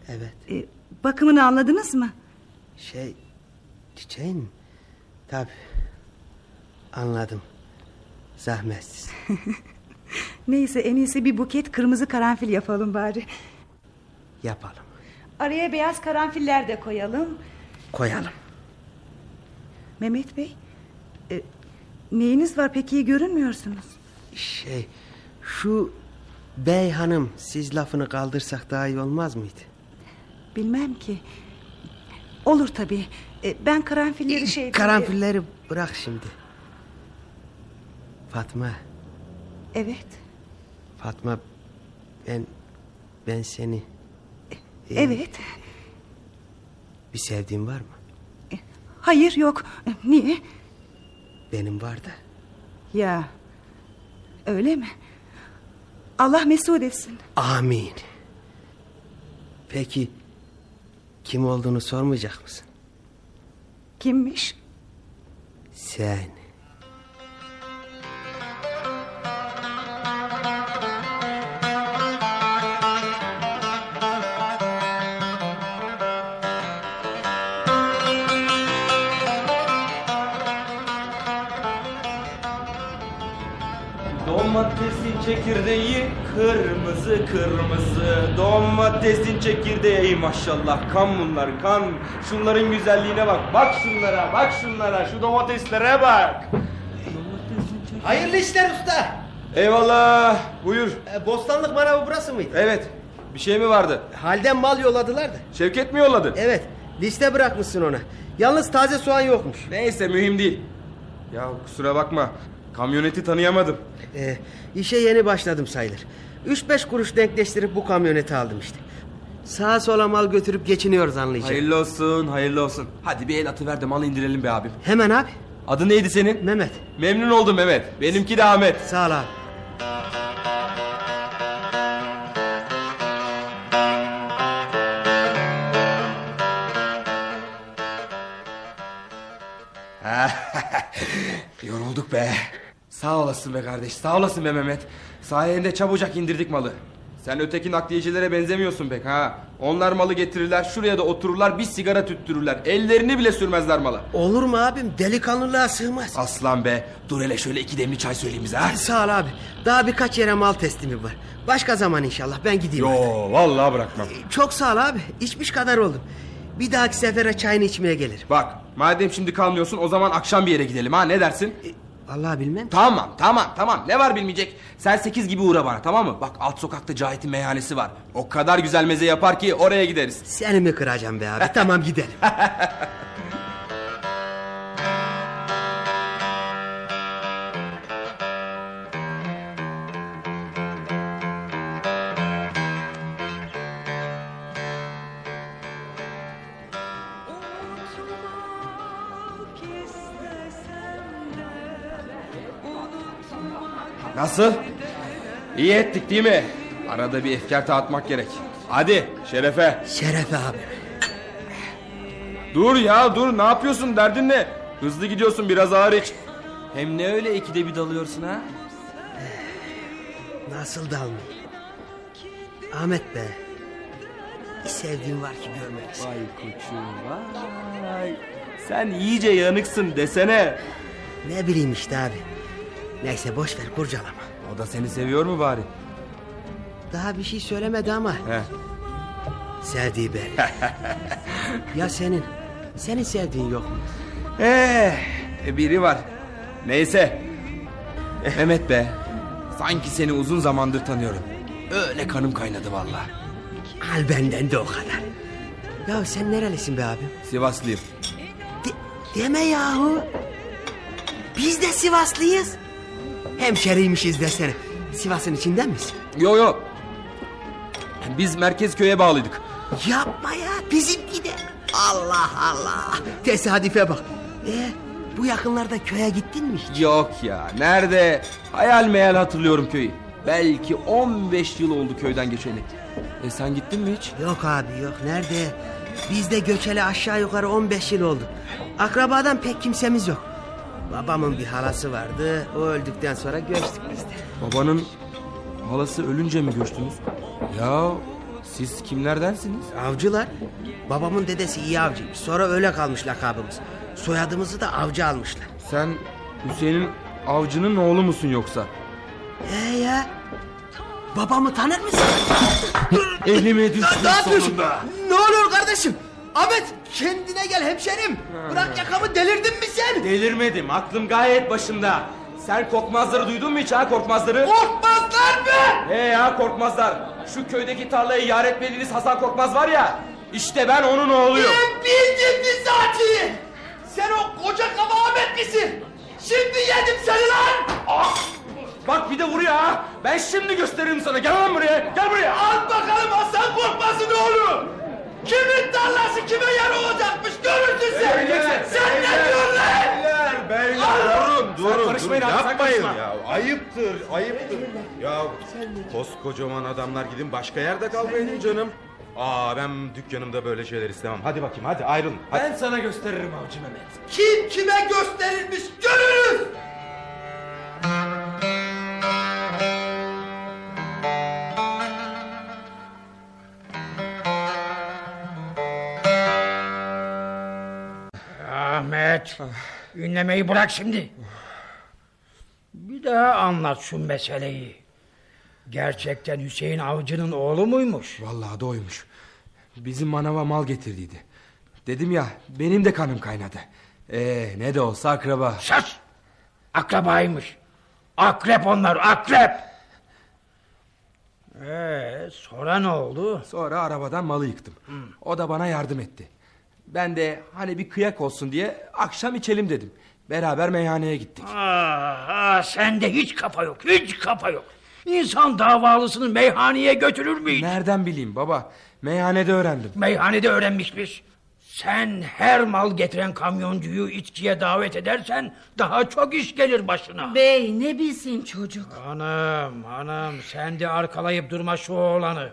Evet. e, bakımını anladınız mı? Şey çiçeğin mi? Tabii. Anladım. Zahmetsiz. Neyse en iyisi bir buket kırmızı karanfil yapalım bari. Yapalım. Araya beyaz karanfiller de koyalım. Koyalım. Mehmet Bey e, neyiniz var pek iyi görünmüyorsunuz. Şey şu bey hanım siz lafını kaldırsak daha iyi olmaz mıydı? Bilmem ki. Olur tabii. E, ben karanfilleri şey... Karanfilleri bırak şimdi. Fatma, Evet. Fatma ben ben seni e, Evet. bir sevdiğim var mı? Hayır yok. E, Niye? Benim var da. Ya. Öyle mi? Allah mesut etsin. Amin. Peki kim olduğunu sormayacak mısın? Kimmiş? Sen. Domatesin çekirdeği kırmızı kırmızı Domatesin çekirdeği ey maşallah. Kan bunlar kan. Şunların güzelliğine bak. Bak şunlara bak şunlara. Şu domateslere bak. Hayırlı işler usta. Eyvallah. Buyur. E, Bostanlık manavı burası mıydı? Evet. Bir şey mi vardı? Halden mal yolladılar da. Şevket mi yolladı? Evet. Liste bırakmışsın ona. Yalnız taze soğan yokmuş. Neyse mühim değil. Ya kusura bakma. Kamyoneti tanıyamadım. Ee, işe yeni başladım sayılır. 3-5 kuruş denkleştirip bu kamyoneti aldım işte. Sağa sola mal götürüp geçiniyoruz anlayacak. Hayırlı olsun hayırlı olsun Hadi bir el atıver de malı indirelim be abim Hemen abi. Adı neydi senin? Mehmet. Memnun oldum Mehmet benimki de Ahmet Sağ ol abi. Yorulduk be. Sağ olasın be kardeş sağ olasın be Mehmet. Sayende çabucak indirdik malı. Sen öteki nakliyecilere benzemiyorsun pek ha. Onlar malı getirirler şuraya da otururlar bir sigara tüttürürler. Ellerini bile sürmezler mala. Olur mu abim? Delikanlılığa sığmaz. Aslan be. Dur hele şöyle iki demli çay söyleyeyim bize ha. Sağ ol abi. Daha birkaç yere mal teslimi var. Başka zaman inşallah ben gideyim artık. Yo vallahi bırakmam. Çok sağ ol abi. İçmiş kadar oldum. Bir dahaki sefere çayını içmeye gelirim. Bak madem şimdi kalmıyorsun o zaman akşam bir yere gidelim ha ne dersin? Allah bilmem. Tamam tamam tamam ne var bilmeyecek. Sen sekiz gibi uğra bana tamam mı? Bak alt sokakta Cahit'in meyhanesi var. O kadar güzel meze yapar ki oraya gideriz. Seni mi kıracağım be abi? tamam gidelim. Nasıl? İyi ettik değil mi? Arada bir efkar atmak gerek. Hadi şerefe. Şerefe abi. Dur ya dur ne yapıyorsun derdin ne? Hızlı gidiyorsun biraz ağır iç. Hem ne öyle ikide bir dalıyorsun ha? Nasıl dalmayayım? Ahmet be. Bir sevdiğim var ki görmelisin. Vay koçum vay. Sen iyice yanıksın desene. Ne bileyim işte abi. Neyse boş ver kurcalama. O da seni seviyor mu bari? Daha bir şey söylemedi ama. He. Sevdiği belli. ya senin? Senin sevdiğin yok mu? Eh, biri var. Neyse. Mehmet be. Sanki seni uzun zamandır tanıyorum. Öyle kanım kaynadı vallahi. Al benden de o kadar. Ya sen nerelisin be abim? Sivaslıyım. De- deme yahu. Biz de Sivaslıyız. Hemşeriymişiz desene. Sivas'ın içinden misin? Yo yo. Biz merkez köye bağlıydık. Yapma ya bizimki de. Allah Allah. Tesadüfe bak. Ee, bu yakınlarda köye gittin mi hiç? Yok ya nerede? Hayal meyal hatırlıyorum köyü. Belki 15 yıl oldu köyden geçeli. E sen gittin mi hiç? Yok abi yok nerede? Biz de göçeli aşağı yukarı 15 yıl oldu. Akrabadan pek kimsemiz yok. Babamın bir halası vardı. O öldükten sonra göçtük biz de. Babanın halası ölünce mi göçtünüz? Ya siz kimlerdensiniz? Avcılar. Babamın dedesi iyi avcıymış. Sonra öyle kalmış lakabımız. Soyadımızı da avcı almışlar. Sen Hüseyin'in avcının oğlu musun yoksa? He ya. Babamı tanır mısın? Elime yapıyorsun? sonunda. Ne oluyor kardeşim? Ahmet kendine gel hemşerim. Bırak yakamı delirdin mi sen? Delirmedim aklım gayet başımda. Sen korkmazları duydun mu hiç ha korkmazları? Korkmazlar mı? He ya korkmazlar. Şu köydeki tarlayı yar etmediğiniz Hasan Korkmaz var ya. İşte ben onun oğluyum. Ben bildim bizatihi. Sen o koca kafa Ahmet misin? Şimdi yedim seni lan. Ah! Bak bir de vuruyor ha. Ben şimdi gösteririm sana. Gel lan buraya. Gel buraya. Al bakalım Hasan Korkmaz'ın oğlu. Kimin tarlası kime yer olacakmış görürsün sen. Göreceksin. Sen ne diyorsun lan? Beyler beyler durun durun karışmayın durun abi, yapmayın karışma. ya ayıptır ayıptır ya koskocaman adamlar gidin başka yerde kavga canım Aa ben dükkanımda böyle şeyler istemem hadi bakayım hadi ayrılın hadi. Ben sana gösteririm avcı Mehmet. Kim kime gösterilmiş görürüz. Ahmet. Ünlemeyi bırak şimdi. Bir daha anlat şu meseleyi. Gerçekten Hüseyin Avcı'nın oğlu muymuş? Vallahi doymuş. Bizim manava mal getirdiydi. Dedim ya benim de kanım kaynadı. Ee, ne de olsa akraba. Sus! Akrabaymış. Akrep onlar akrep. Ee, sonra ne oldu? Sonra arabadan malı yıktım. O da bana yardım etti. Ben de hani bir kıyak olsun diye akşam içelim dedim. Beraber meyhaneye gittik. Aa, aa, sende hiç kafa yok, hiç kafa yok. İnsan davalısını meyhaneye götürür mü hiç? Nereden bileyim baba? Meyhanede öğrendim. Meyhanede öğrenmişmiş. Sen her mal getiren kamyoncuyu içkiye davet edersen daha çok iş gelir başına. Bey ne bilsin çocuk. Hanım, hanım sen de arkalayıp durma şu oğlanı.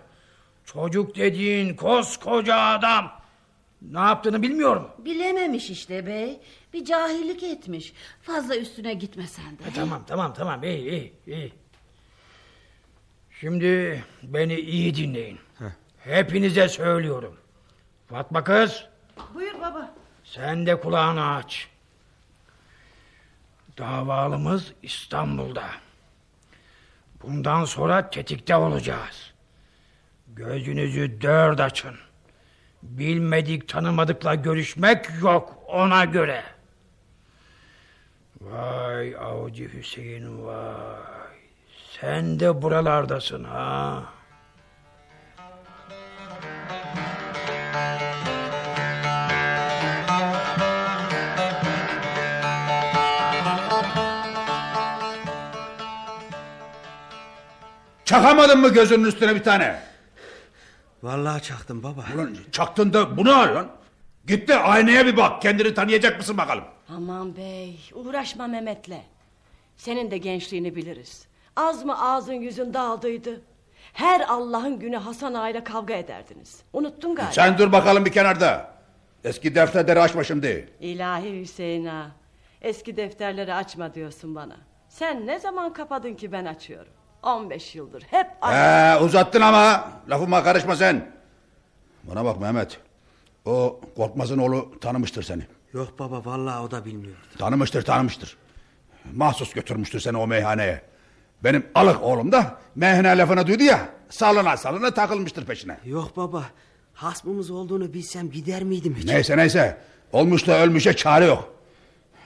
Çocuk dediğin koskoca adam. Ne yaptığını bilmiyorum. Bilememiş işte bey. Bir cahillik etmiş. Fazla üstüne gitme sen de. E, tamam tamam tamam iyi iyi iyi. Şimdi beni iyi dinleyin. Hepinize söylüyorum. Fatma kız Buyur baba. sen de kulağını aç. Davalımız İstanbul'da. Bundan sonra tetikte olacağız. Gözünüzü dört açın. Bilmedik tanımadıkla görüşmek yok ona göre. Vay avcı Hüseyin vay. Sen de buralardasın ha. Çakamadın mı gözünün üstüne bir tane? Vallahi çaktım baba. Ulan çaktın da bu ne lan? Git de aynaya bir bak. Kendini tanıyacak mısın bakalım? Aman bey uğraşma Mehmet'le. Senin de gençliğini biliriz. Az mı ağzın yüzün dağıldıydı? Her Allah'ın günü Hasan Ağa ile kavga ederdiniz. Unuttun galiba. Sen dur bakalım bir kenarda. Eski defterleri açma şimdi. İlahi Hüseyin ağa. Eski defterleri açma diyorsun bana. Sen ne zaman kapadın ki ben açıyorum? 15 yıldır hep aynı. Ee, uzattın ama. Lafıma karışma sen. Bana bak Mehmet. O Korkmaz'ın oğlu tanımıştır seni. Yok baba vallahi o da bilmiyor. Tanımıştır tanımıştır. Mahsus götürmüştür seni o meyhaneye. Benim alık oğlum da meyhane lafını duydu ya. Salına salına takılmıştır peşine. Yok baba. Hasmımız olduğunu bilsem gider miydim hiç? Neyse neyse. Olmuş da ölmüşe çare yok.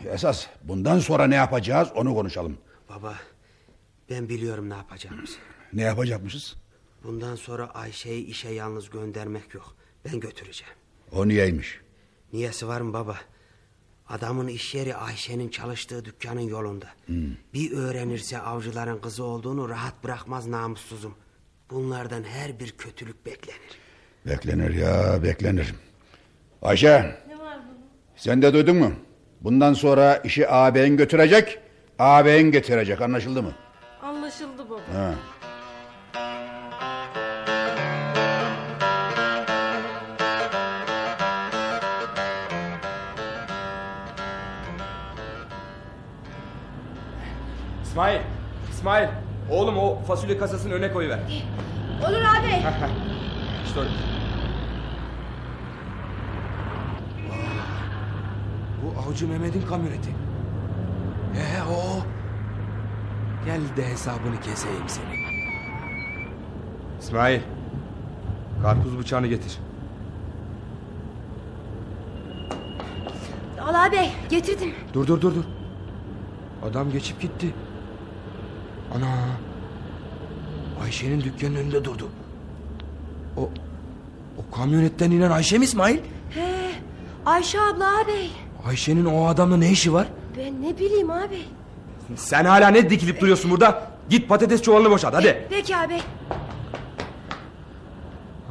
Esas bundan sonra ne yapacağız onu konuşalım. Baba ben biliyorum ne yapacağımızı. Ne yapacakmışız? Bundan sonra Ayşe'yi işe yalnız göndermek yok. Ben götüreceğim. O niyeymiş? Niyesi var mı baba? Adamın iş yeri Ayşe'nin çalıştığı dükkanın yolunda. Bir öğrenirse avcıların kızı olduğunu rahat bırakmaz namussuzum. Bunlardan her bir kötülük beklenir. Beklenir ya beklenir. Ayşe. Sen de duydun mu? Bundan sonra işi ağabeyin götürecek, ağabeyin getirecek anlaşıldı mı? Anlaşıldı baba. Ha. İsmail, İsmail. Oğlum o fasulye kasasını öne koyuver. Olur abi. İşte orada. Bu avcı Mehmet'in kamyoneti. Ee o. Gel de hesabını keseyim senin. İsmail. Karpuz bıçağını getir. Al abi getirdim. Dur dur dur dur. Adam geçip gitti. Ana. Ayşe'nin dükkanının önünde durdu. O o kamyonetten inen Ayşe mi İsmail? He, Ayşe abla abi. Ayşe'nin o adamla ne işi var? Ben ne bileyim abi. Sen hala ne dikilip duruyorsun burada? Git patates çuvalını boşalt hadi. Peki abi.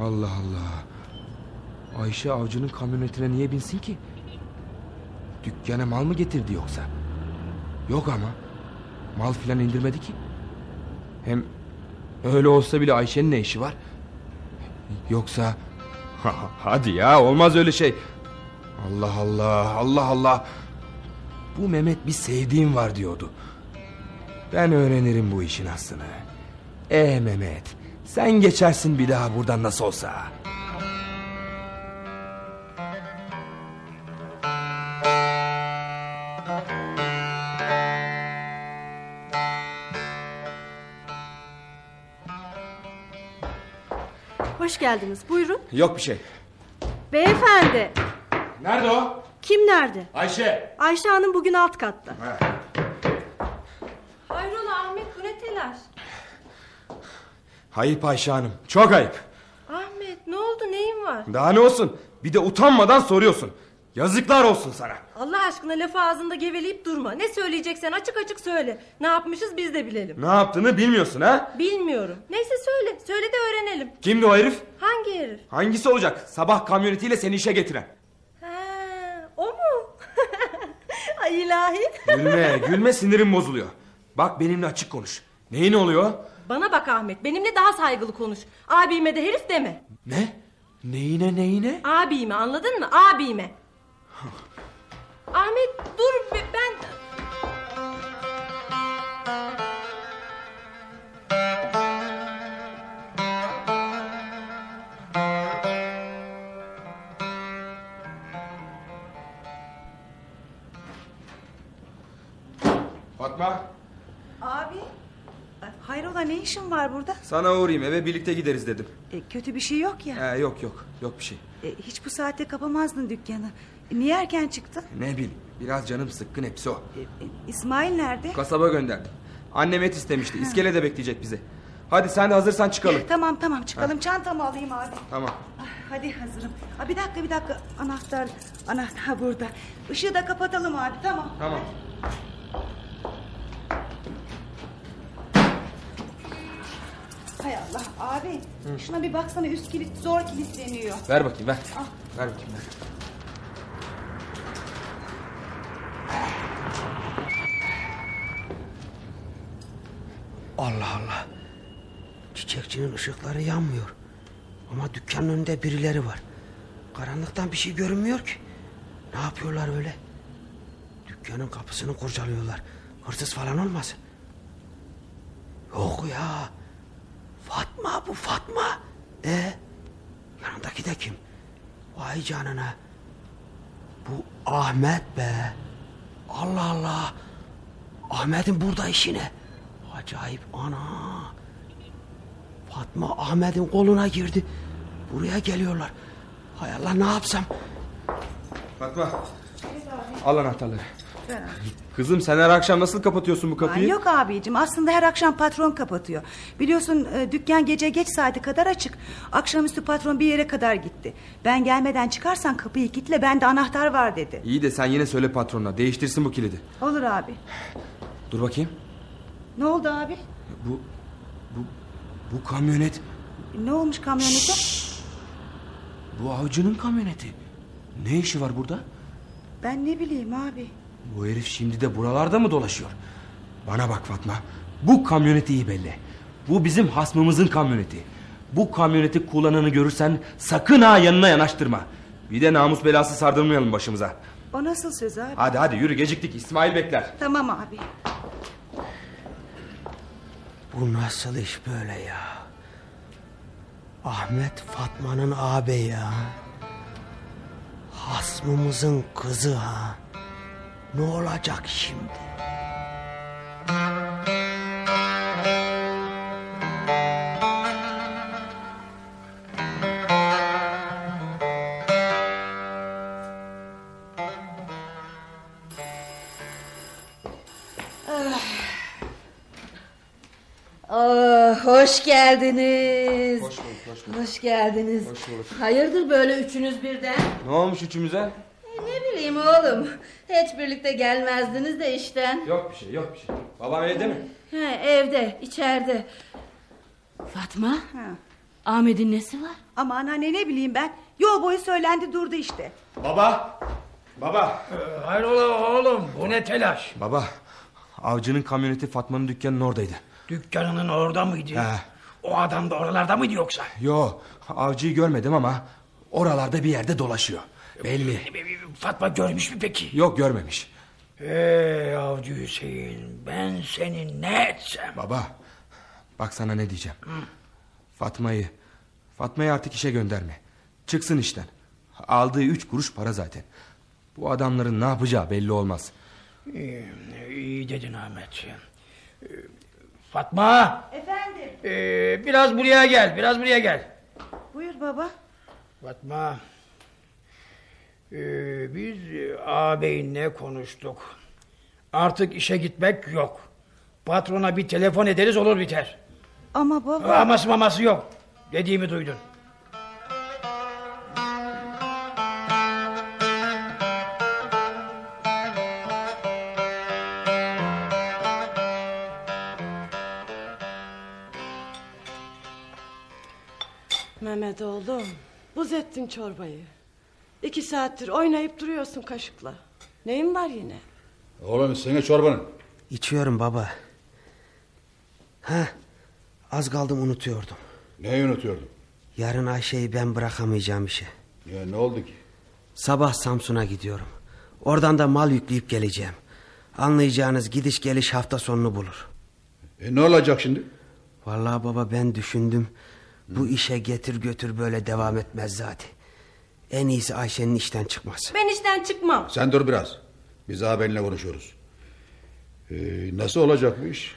Allah Allah. Ayşe avcının kamyonetine niye binsin ki? Dükkana mal mı getirdi yoksa? Yok ama. Mal filan indirmedi ki. Hem öyle olsa bile Ayşe'nin ne işi var? Yoksa... Hadi ya olmaz öyle şey. Allah Allah Allah Allah. Bu Mehmet bir sevdiğim var diyordu. Ben öğrenirim bu işin aslını. E Mehmet sen geçersin bir daha buradan nasıl olsa. Hoş geldiniz. Buyurun. Yok bir şey. Beyefendi. Nerede o? Kim nerede? Ayşe. Ayşe Hanım bugün alt katta. Hayrola Ahmet bu ne telaş? Ayıp Ayşe Hanım. Çok ayıp. Ahmet ne oldu neyin var? Daha ne olsun? Bir de utanmadan soruyorsun. Yazıklar olsun sana. Allah aşkına lafı ağzında geveleyip durma. Ne söyleyeceksen açık açık söyle. Ne yapmışız biz de bilelim. Ne yaptığını bilmiyorsun ha? Bilmiyorum. Neyse söyle. Söyle de öğrenelim. Kimdi o herif? Hangi herif? Hangisi olacak? Sabah kamyonetiyle seni işe getiren. Ha, o mu? Ay ilahi. Gülme, gülme sinirim bozuluyor. Bak benimle açık konuş. Neyin oluyor? Bana bak Ahmet. Benimle daha saygılı konuş. Abime de herif deme. Ne? Neyine neyine? Abime anladın mı? Abime. Ahmet dur be- ben... Fatma. Abi. Hayrola ne işin var burada? Sana uğrayayım eve birlikte gideriz dedim. E, kötü bir şey yok ya. Ee, yok yok yok bir şey. E, hiç bu saatte kapamazdın dükkanı. E, niye erken çıktın? Ne bileyim biraz canım sıkkın hepsi o. E, İsmail nerede? Kasaba gönderdim. Annem et istemişti. İskelede bekleyecek bizi. Hadi sen de hazırsan çıkalım. Tamam tamam çıkalım çantamı alayım abi. Tamam. Ah, Hadi hazırım. Aa, bir dakika bir dakika anahtar anahtar burada. Işığı da kapatalım abi tamam. Tamam. Hay Allah abi şuna bir baksana üst kilit zor kilitleniyor. Ver bakayım ver. Al. Ver bakayım ver. Allah Allah. Çiçekçinin ışıkları yanmıyor. Ama dükkanın önünde birileri var. Karanlıktan bir şey görünmüyor ki. Ne yapıyorlar öyle? Dükkanın kapısını kurcalıyorlar. Hırsız falan olmasın. Yok ya. Fatma bu Fatma. E yanındaki de kim? Vay canına. Bu Ahmet be. Allah Allah. Ahmet'in burada işi ne? Acayip ana. Fatma Ahmet'in koluna girdi. Buraya geliyorlar. Hay Allah ne yapsam? Fatma. Al anahtarları. Kızım sen her akşam nasıl kapatıyorsun bu kapıyı? Ay, yok abicim aslında her akşam patron kapatıyor. Biliyorsun e, dükkan gece geç saate kadar açık. Akşamüstü patron bir yere kadar gitti. Ben gelmeden çıkarsan kapıyı kilitle bende anahtar var dedi. İyi de sen yine söyle patronuna değiştirsin bu kilidi. Olur abi. Dur bakayım. Ne oldu abi? Bu bu bu kamyonet Ne olmuş kamyonete? bu avcının kamyoneti. Ne işi var burada? Ben ne bileyim abi. Bu herif şimdi de buralarda mı dolaşıyor? Bana bak Fatma. Bu kamyoneti iyi belli. Bu bizim hasmımızın kamyoneti. Bu kamyoneti kullananı görürsen sakın ha yanına yanaştırma. Bir de namus belası sardırmayalım başımıza. O nasıl söz abi? Hadi hadi yürü geciktik İsmail bekler. Tamam abi. Bu nasıl iş böyle ya? Ahmet Fatma'nın ağabeyi ya. Hasmımızın kızı ha. Ne olacak şimdi? Oh, hoş geldiniz. Hoş bulduk, hoş bulduk. Hoş geldiniz. Hoş bulduk. Hayırdır böyle üçünüz birden? Ne olmuş üçümüze? E, ne bileyim oğlum. Hiç birlikte gelmezdiniz de işten. Yok bir şey yok bir şey. Babam evde mi? He, evde, içeride. Fatma, Ahmet'in nesi var? Aman anne ne bileyim ben. Yol boyu söylendi durdu işte. Baba. Baba. Hayrola oğlum bu ne telaş? Baba. Avcının kamyoneti Fatma'nın dükkanının oradaydı. Dükkanının orada mıydı? He. O adam da oralarda mıydı yoksa? Yo avcıyı görmedim ama oralarda bir yerde dolaşıyor. Belli. Fatma görmüş mü peki? Yok görmemiş. Ey avcı Hüseyin ben seni ne etsem? Baba bak sana ne diyeceğim. Fatma'yı Fatma'yı artık işe gönderme. Çıksın işten. Aldığı üç kuruş para zaten. Bu adamların ne yapacağı belli olmaz. İyi, iyi dedin Ahmet. Fatma Efendim ee, biraz buraya gel biraz buraya gel. buyur baba? Fatma. Ee, biz e, ağabeyinle konuştuk. Artık işe gitmek yok. Patrona bir telefon ederiz olur biter. Ama baba... Aması maması yok. Dediğimi duydun. Mehmet oğlum buz ettin çorbayı. İki saattir oynayıp duruyorsun kaşıkla. Neyin var yine? Oğlum sene çorbanın. İçiyorum baba. Ha, az kaldım unutuyordum. Neyi unutuyordum? Yarın Ayşe'yi ben bırakamayacağım işe. Ya ne oldu ki? Sabah Samsun'a gidiyorum. Oradan da mal yükleyip geleceğim. Anlayacağınız gidiş geliş hafta sonunu bulur. E ne olacak şimdi? Vallahi baba ben düşündüm. Bu işe getir götür böyle devam etmez zaten. En iyisi Ayşe'nin işten çıkması. Ben işten çıkmam. Sen dur biraz. Biz ağabeyinle konuşuyoruz. Ee, nasıl olacak bu iş?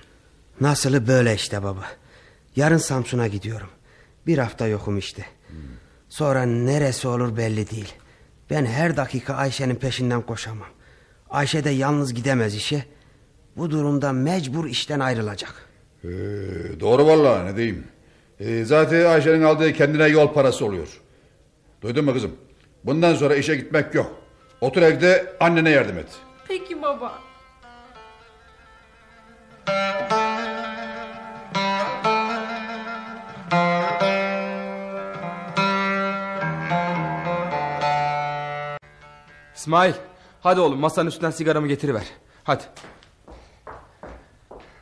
Nasılı böyle işte baba. Yarın Samsun'a gidiyorum. Bir hafta yokum işte. Sonra neresi olur belli değil. Ben her dakika Ayşe'nin peşinden koşamam. Ayşe de yalnız gidemez işe. Bu durumda mecbur işten ayrılacak. Ee, doğru vallahi ne diyeyim. Ee, zaten Ayşe'nin aldığı kendine yol parası oluyor. Duydun mu kızım? Bundan sonra işe gitmek yok. Otur evde annene yardım et. Peki baba. İsmail hadi oğlum masanın üstünden sigaramı getiriver. Hadi.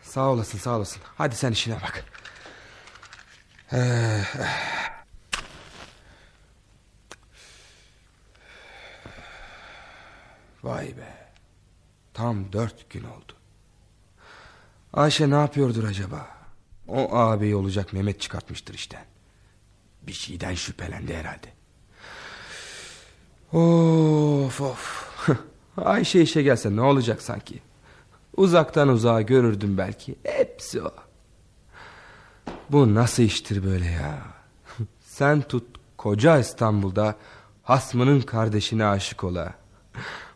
Sağ olasın sağ olasın. Hadi sen işine bak. Ee, Vay be. Tam dört gün oldu. Ayşe ne yapıyordur acaba? O ağabeyi olacak Mehmet çıkartmıştır işten. Bir şeyden şüphelendi herhalde. Of of. Ayşe işe gelse ne olacak sanki? Uzaktan uzağa görürdüm belki. Hepsi o. Bu nasıl iştir böyle ya? Sen tut koca İstanbul'da hasmının kardeşine aşık ola.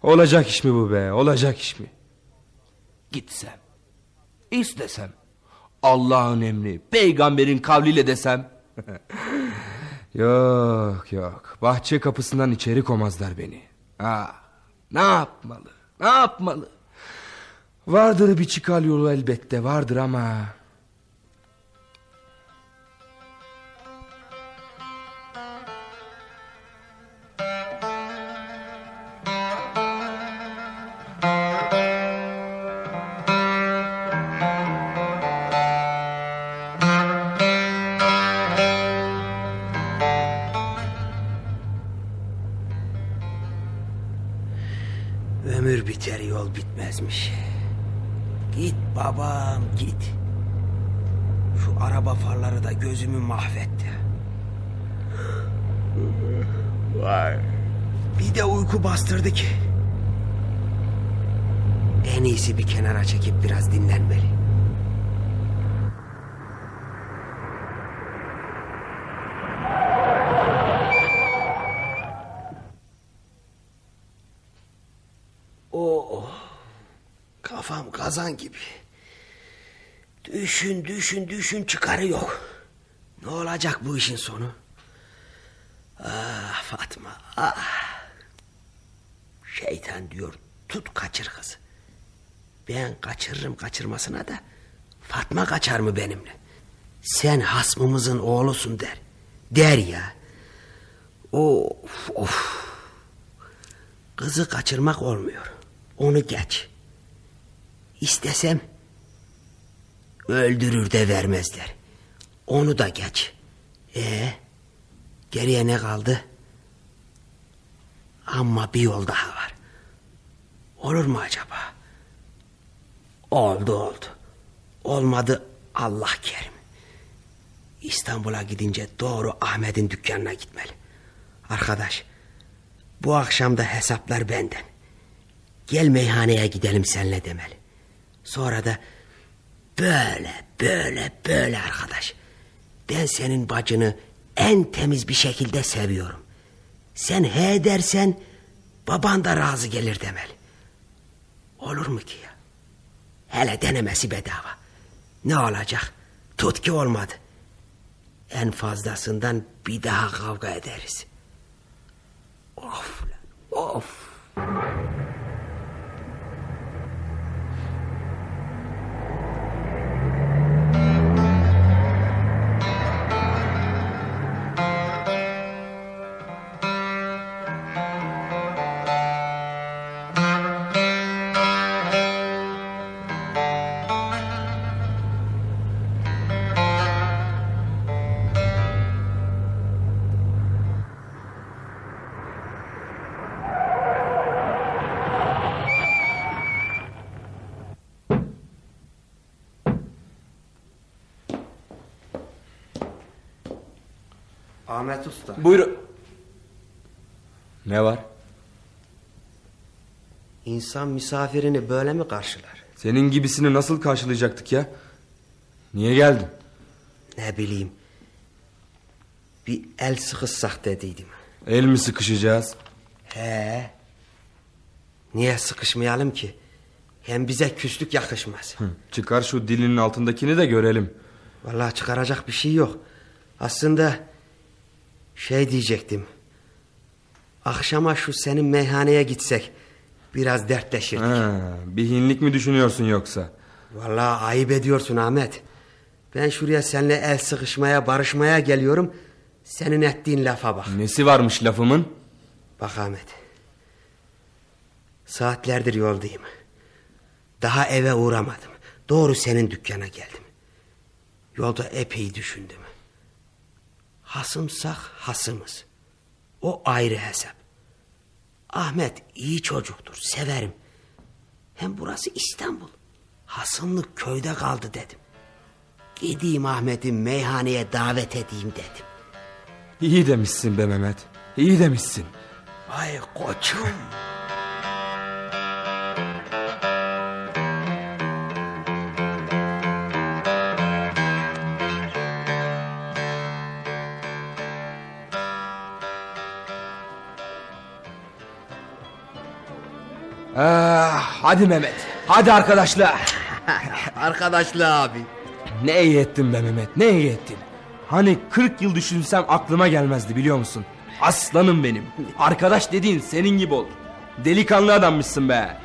Olacak iş mi bu be? Olacak iş mi? Gitsem. istesem. Allah'ın emri, peygamberin kavliyle desem. yok yok. Bahçe kapısından içeri komazlar beni. Ha, ne yapmalı? Ne yapmalı? Vardır bir çıkar yolu elbette vardır ama... uyku bastırdı ki. En iyisi bir kenara çekip biraz dinlenmeli. Oh, kafam kazan gibi. Düşün düşün düşün çıkarı yok. Ne olacak bu işin sonu? Ah Fatma ah. Şeytan diyor tut kaçır kızı. Ben kaçırırım kaçırmasına da Fatma kaçar mı benimle? Sen hasmımızın oğlusun der. Der ya. Of of. Kızı kaçırmak olmuyor. Onu geç. İstesem öldürür de vermezler. Onu da geç. Ee, geriye ne kaldı? Ama bir yol daha var. Olur mu acaba? Oldu oldu. Olmadı Allah kerim. İstanbul'a gidince doğru Ahmet'in dükkanına gitmeli. Arkadaş bu akşam da hesaplar benden. Gel meyhaneye gidelim senle demeli. Sonra da böyle böyle böyle arkadaş. Ben senin bacını en temiz bir şekilde seviyorum. Sen he dersen baban da razı gelir demeli. Olur mu ki ya? Hele denemesi bedava. Ne olacak? Tut ki olmadı. En fazlasından bir daha kavga ederiz. Of lan, of. Ahmet Usta. Buyurun. Ne var? İnsan misafirini böyle mi karşılar? Senin gibisini nasıl karşılayacaktık ya? Niye geldin? Ne bileyim. Bir el sıkışsak dediydim. El mi sıkışacağız? He. Niye sıkışmayalım ki? Hem bize küslük yakışmaz. Hı, çıkar şu dilinin altındakini de görelim. Vallahi çıkaracak bir şey yok. Aslında şey diyecektim. Akşama şu senin meyhaneye gitsek biraz dertleşirdik. Ha, bir hinlik mi düşünüyorsun yoksa? Vallahi ayıp ediyorsun Ahmet. Ben şuraya seninle el sıkışmaya, barışmaya geliyorum. Senin ettiğin lafa bak. Nesi varmış lafımın? Bak Ahmet. Saatlerdir yoldayım. Daha eve uğramadım. Doğru senin dükkana geldim. Yolda epey düşündüm. Hasımsak hasımız. O ayrı hesap. Ahmet iyi çocuktur, severim. Hem burası İstanbul. Hasımlık köyde kaldı dedim. Gideyim Ahmet'i meyhaneye davet edeyim dedim. İyi demişsin be Mehmet. İyi demişsin. Vay koçum. Ah, hadi Mehmet. Hadi arkadaşlar. Arkadaşlar abi. Ne iyi ettin be Mehmet. Ne iyi ettin. Hani 40 yıl düşünsem aklıma gelmezdi biliyor musun? Aslanım benim. Arkadaş dediğin senin gibi olur. Delikanlı adammışsın be.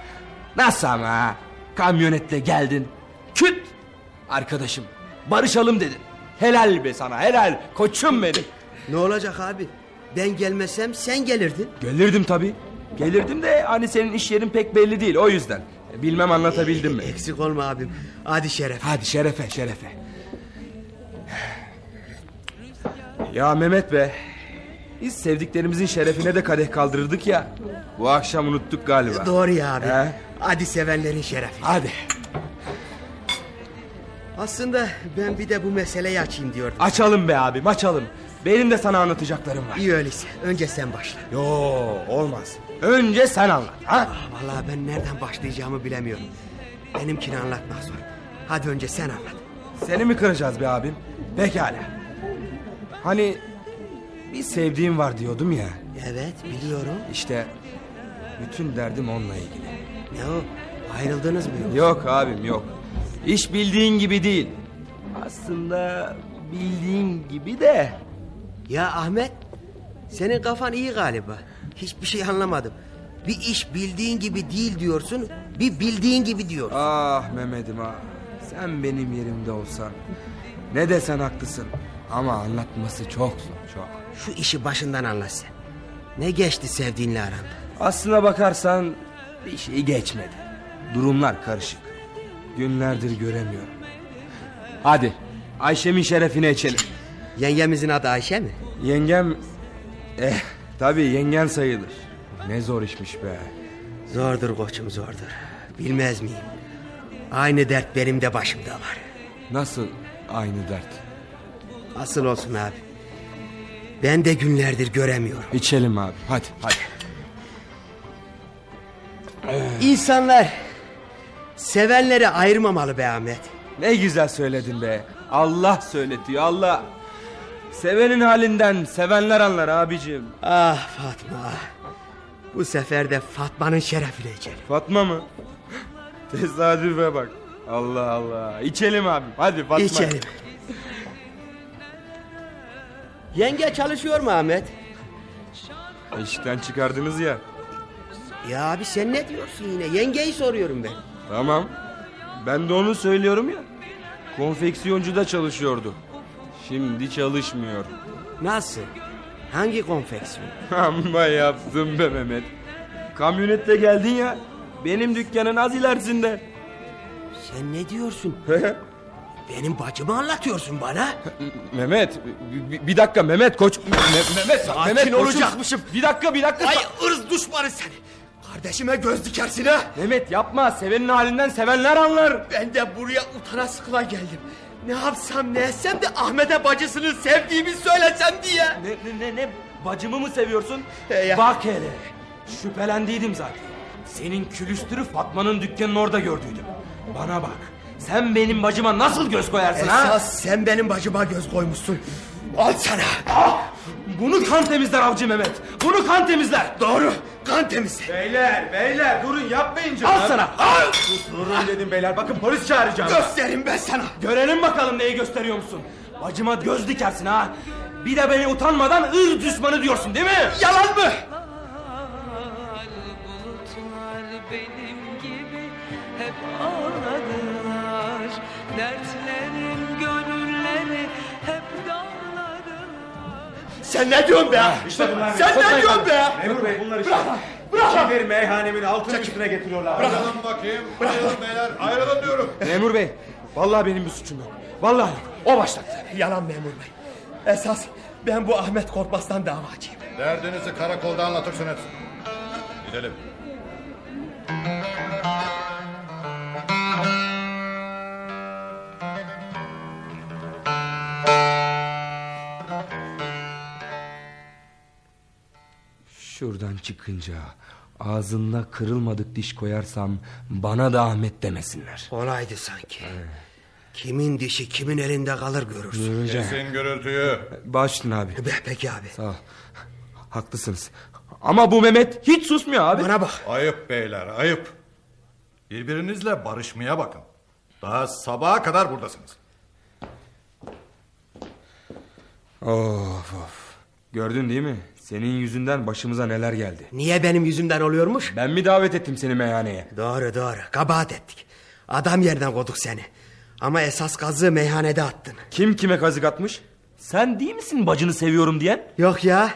Nasıl ama? Kamyonetle geldin. Küt. Arkadaşım barışalım dedin. Helal be sana helal. Koçum benim. Ne olacak abi? Ben gelmesem sen gelirdin. Gelirdim tabii. Gelirdim de hani senin iş yerin pek belli değil o yüzden. Bilmem anlatabildim mi? Eksik olma abim. Hadi şeref. Hadi şerefe şerefe. Ya Mehmet be. Biz sevdiklerimizin şerefine de kadeh kaldırırdık ya. Bu akşam unuttuk galiba. Doğru ya abi. He? Hadi sevenlerin şerefi. Hadi. Aslında ben bir de bu meseleyi açayım diyordum. Açalım be abim açalım. Benim de sana anlatacaklarım var. İyi öyleyse. Önce sen başla. Yo olmaz. Önce sen anlat. Ha? Vallahi ben nereden başlayacağımı bilemiyorum. Benimkini anlatmak zor. Hadi önce sen anlat. Seni mi kıracağız be abim? Pekala. Hani bir sevdiğim var diyordum ya. Evet biliyorum. İşte bütün derdim onunla ilgili. Ne o? Ayrıldınız mı yoksa? Yok abim yok. İş bildiğin gibi değil. Aslında bildiğin gibi de. Ya Ahmet senin kafan iyi galiba. Hiçbir şey anlamadım. Bir iş bildiğin gibi değil diyorsun. Bir bildiğin gibi diyor. Ah Mehmet'im ah. Sen benim yerimde olsan. Ne desen haklısın. Ama anlatması çok zor çok. Şu işi başından anlat sen. Ne geçti sevdiğinle aranda? Aslına bakarsan bir şey geçmedi. Durumlar karışık. Günlerdir göremiyorum. Hadi Ayşem'in şerefine içelim. Yengemizin adı Ayşe mi? Yengem... Eh tabii yengen sayılır. Ne zor işmiş be. Zordur koçum zordur. Bilmez miyim? Aynı dert benim de başımda var. Nasıl aynı dert? Asıl olsun abi. Ben de günlerdir göremiyorum. İçelim abi hadi hadi. İnsanlar sevenleri ayırmamalı be Ahmet. Ne güzel söyledin be. Allah söyletiyor Allah. Sevenin halinden sevenler anlar abicim. Ah Fatma. Bu sefer de Fatma'nın şerefine içelim. Fatma mı? Tesadüfe bak. Allah Allah. İçelim abi. Hadi Fatma. İçelim. Yenge çalışıyor mu Ahmet? İşten çıkardınız ya. Ya abi sen ne diyorsun yine? Yengeyi soruyorum ben. Tamam. Ben de onu söylüyorum ya. Konfeksiyoncuda çalışıyordu. Şimdi çalışmıyor. Nasıl? Hangi konfeksiyon? Amma yaptım be Mehmet. Kamyonette geldin ya. Benim dükkanın az ilerisinde. Sen ne diyorsun? Benim bacımı anlatıyorsun bana. Mehmet bir, bir dakika Mehmet koç. Me- Mehmet Sakin Mehmet koçum. olacakmışım. Bir dakika bir dakika. Ay ırz düşmanı seni. Kardeşime göz dikersin ha. Mehmet yapma sevenin halinden sevenler anlar. Ben de buraya utana sıkıla geldim. Ne yapsam ne etsem de Ahmet'e bacısını sevdiğimi söylesem diye. Ne ne ne, bacımı mı seviyorsun? Ya. Bak hele. Şüphelendiydim zaten. Senin külüstürü Fatma'nın dükkanının orada gördüydüm. Bana bak. Sen benim bacıma nasıl göz koyarsın ha? Esas sen benim bacıma göz koymuşsun. Al sana. Bunu kan temizler avcı Mehmet. Bunu kan temizler. Doğru. Kan temizle. Beyler beyler durun yapmayın canım. Al sana. Al. Durun dedim beyler bakın polis çağıracağım. Gösterim ben sana. Görelim bakalım neyi gösteriyor musun? Bacıma göz dikersin ha. Bir de beni utanmadan ır düşmanı diyorsun değil mi? Yalan mı? benim gibi hep ağladılar Sen ne diyorsun be? İşte bunlar. Sen ne diyorsun be? Memur bey bunlar işte. Bırak. Bırak. Şimdi meyhanemin altını üstüne getiriyorlar. Ayrılın bakayım. Ayrılın beyler. Ayrılın diyorum. Memur bey. Vallahi benim bir suçum yok. Vallahi yok. O başlattı. Yalan memur bey. Esas ben bu Ahmet Korkmaz'dan davacıyım. Derdinizi karakolda anlatırsınız. Gidelim. Şuradan çıkınca ağzında kırılmadık diş koyarsam bana da Ahmet demesinler. Olaydı sanki. Kimin dişi kimin elinde kalır görürsün. Göreceğim. Kesin gürültüyü. Başsın abi. Be, peki abi. Sağ ol. Haklısınız. Ama bu Mehmet hiç susmuyor abi. Bana bak. Ayıp beyler ayıp. Birbirinizle barışmaya bakın. Daha sabaha kadar buradasınız. Of of. Gördün değil mi? Senin yüzünden başımıza neler geldi. Niye benim yüzümden oluyormuş? Ben mi davet ettim seni meyhaneye? Doğru doğru. Kabahat ettik. Adam yerden koduk seni. Ama esas kazığı meyhanede attın. Kim kime kazık atmış? Sen değil misin bacını seviyorum diyen? Yok ya.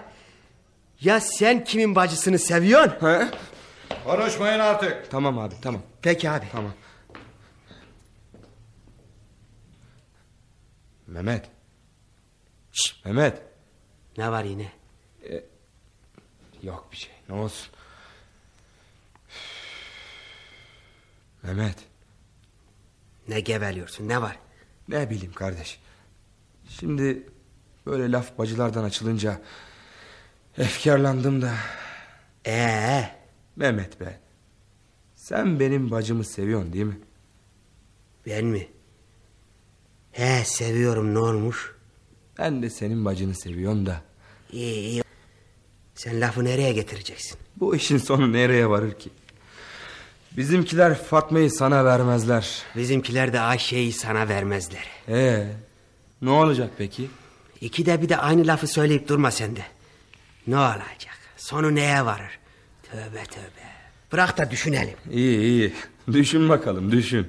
Ya sen kimin bacısını seviyorsun? He? Konuşmayın artık. Tamam abi tamam. Peki abi. Tamam. Mehmet. Şşş Mehmet. Ne var yine? Yok bir şey ne olsun. Mehmet. Ne geveliyorsun ne var? Ne bileyim kardeş. Şimdi böyle laf bacılardan açılınca efkarlandım da. Ee, Mehmet be. Sen benim bacımı seviyorsun değil mi? ben mi? He seviyorum ne olmuş? Ben de senin bacını seviyorum da. İyi iyi. Sen lafı nereye getireceksin? Bu işin sonu nereye varır ki? Bizimkiler Fatma'yı sana vermezler. Bizimkiler de Ayşe'yi sana vermezler. Ee, ne olacak peki? İki de bir de aynı lafı söyleyip durma sen de. Ne olacak? Sonu neye varır? Tövbe tövbe. Bırak da düşünelim. İyi iyi. Düşün bakalım düşün.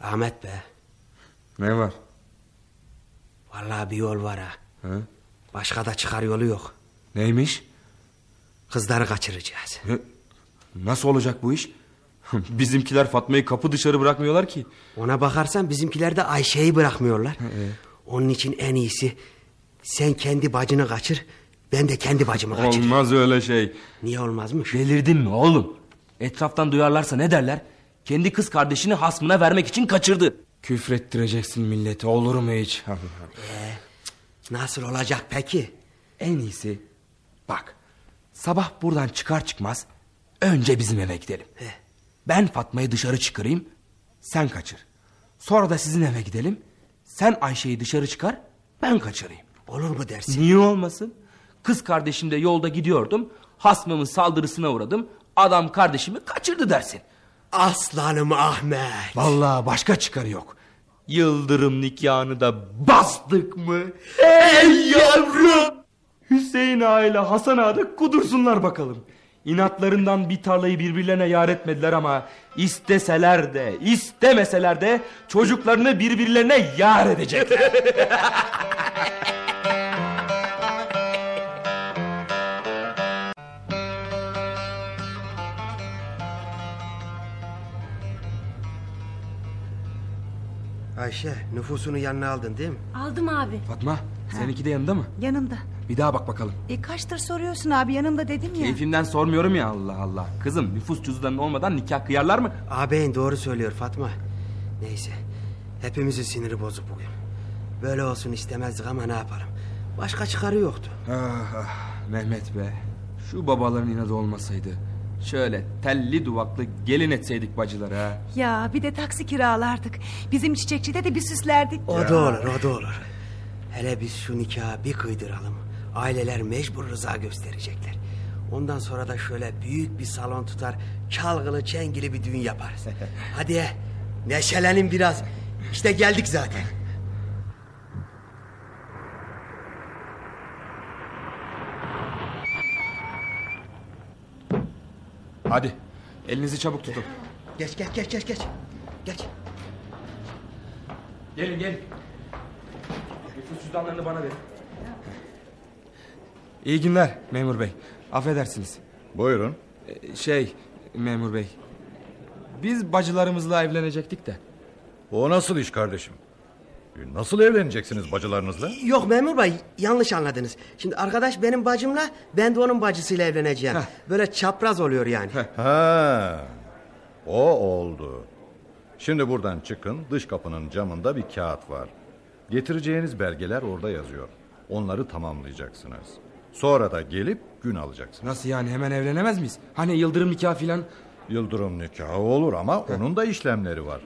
Ahmet be. Ne var? Vallahi bir yol var ha. Ha? Başka da çıkar yolu yok. Neymiş? Kızları kaçıracağız. Ne- Nasıl olacak bu iş? Bizimkiler Fatma'yı kapı dışarı bırakmıyorlar ki. Ona bakarsan bizimkiler de Ayşe'yi bırakmıyorlar. Onun için en iyisi sen kendi bacını kaçır. Ben de kendi bacımı kaçırırım. Olmaz öyle şey. Niye olmazmış? Delirdin mi oğlum? Etraftan duyarlarsa ne derler? Kendi kız kardeşini hasmına vermek için kaçırdı. Küfrettireceksin milleti olur mu hiç? Nasıl olacak peki? En iyisi bak sabah buradan çıkar çıkmaz önce bizim eve gidelim. Ben Fatma'yı dışarı çıkarayım sen kaçır. Sonra da sizin eve gidelim Sen Ayşe'yi dışarı çıkar ben kaçırayım. Olur mu dersin? Niye olmasın? Kız kardeşimle yolda gidiyordum. Hasmımın saldırısına uğradım. Adam kardeşimi kaçırdı dersin. Aslanım Ahmet. Vallahi başka çıkarı yok. Yıldırım nikahını da bastık mı? Ey yavrum! Hüseyin Ağa ile Hasan Ağa da kudursunlar bakalım. İnatlarından bir tarlayı birbirlerine yar etmediler ama isteseler de istemeseler de çocuklarını birbirlerine yar edecekler. Ayşe nüfusunu yanına aldın değil mi? Aldım abi. Fatma seninki de yanında mı? Yanımda. Bir daha bak bakalım. E kaçtır soruyorsun abi yanımda dedim ya. Keyfimden sormuyorum ya Allah Allah. Kızım nüfus cüzdanın olmadan nikah kıyarlar mı? Ağabeyin doğru söylüyor Fatma. Neyse hepimizin siniri bozuk bugün. Böyle olsun istemezdik ama ne yapalım. Başka çıkarı yoktu. Ah, ah, Mehmet be. Şu babaların inadı olmasaydı. Şöyle telli duvaklı gelin etseydik bacıları ha. Ya bir de taksi kiralardık. Bizim çiçekçide de bir süslerdik. O da olur o da olur. Hele biz şu nikahı bir kıydıralım. Aileler mecbur rıza gösterecekler. Ondan sonra da şöyle büyük bir salon tutar... ...çalgılı çengili bir düğün yaparız. Hadi neşelenin biraz. İşte geldik zaten. Hadi elinizi çabuk tutun. Geç geç geç geç geç. Geç. Gelin gelin. Nüfus cüzdanlarını bana verin. İyi günler memur bey. Affedersiniz. Buyurun. Ee, Şey memur bey. Biz bacılarımızla evlenecektik de. O nasıl iş kardeşim? Nasıl evleneceksiniz bacılarınızla? Yok memur bey yanlış anladınız. Şimdi arkadaş benim bacımla ben de onun bacısıyla evleneceğim. Böyle çapraz oluyor yani. Ha, o oldu. Şimdi buradan çıkın dış kapının camında bir kağıt var. Getireceğiniz belgeler orada yazıyor. Onları tamamlayacaksınız. Sonra da gelip gün alacaksınız. Nasıl yani hemen evlenemez miyiz? Hani yıldırım nikahı filan? Yıldırım nikahı olur ama onun da işlemleri var.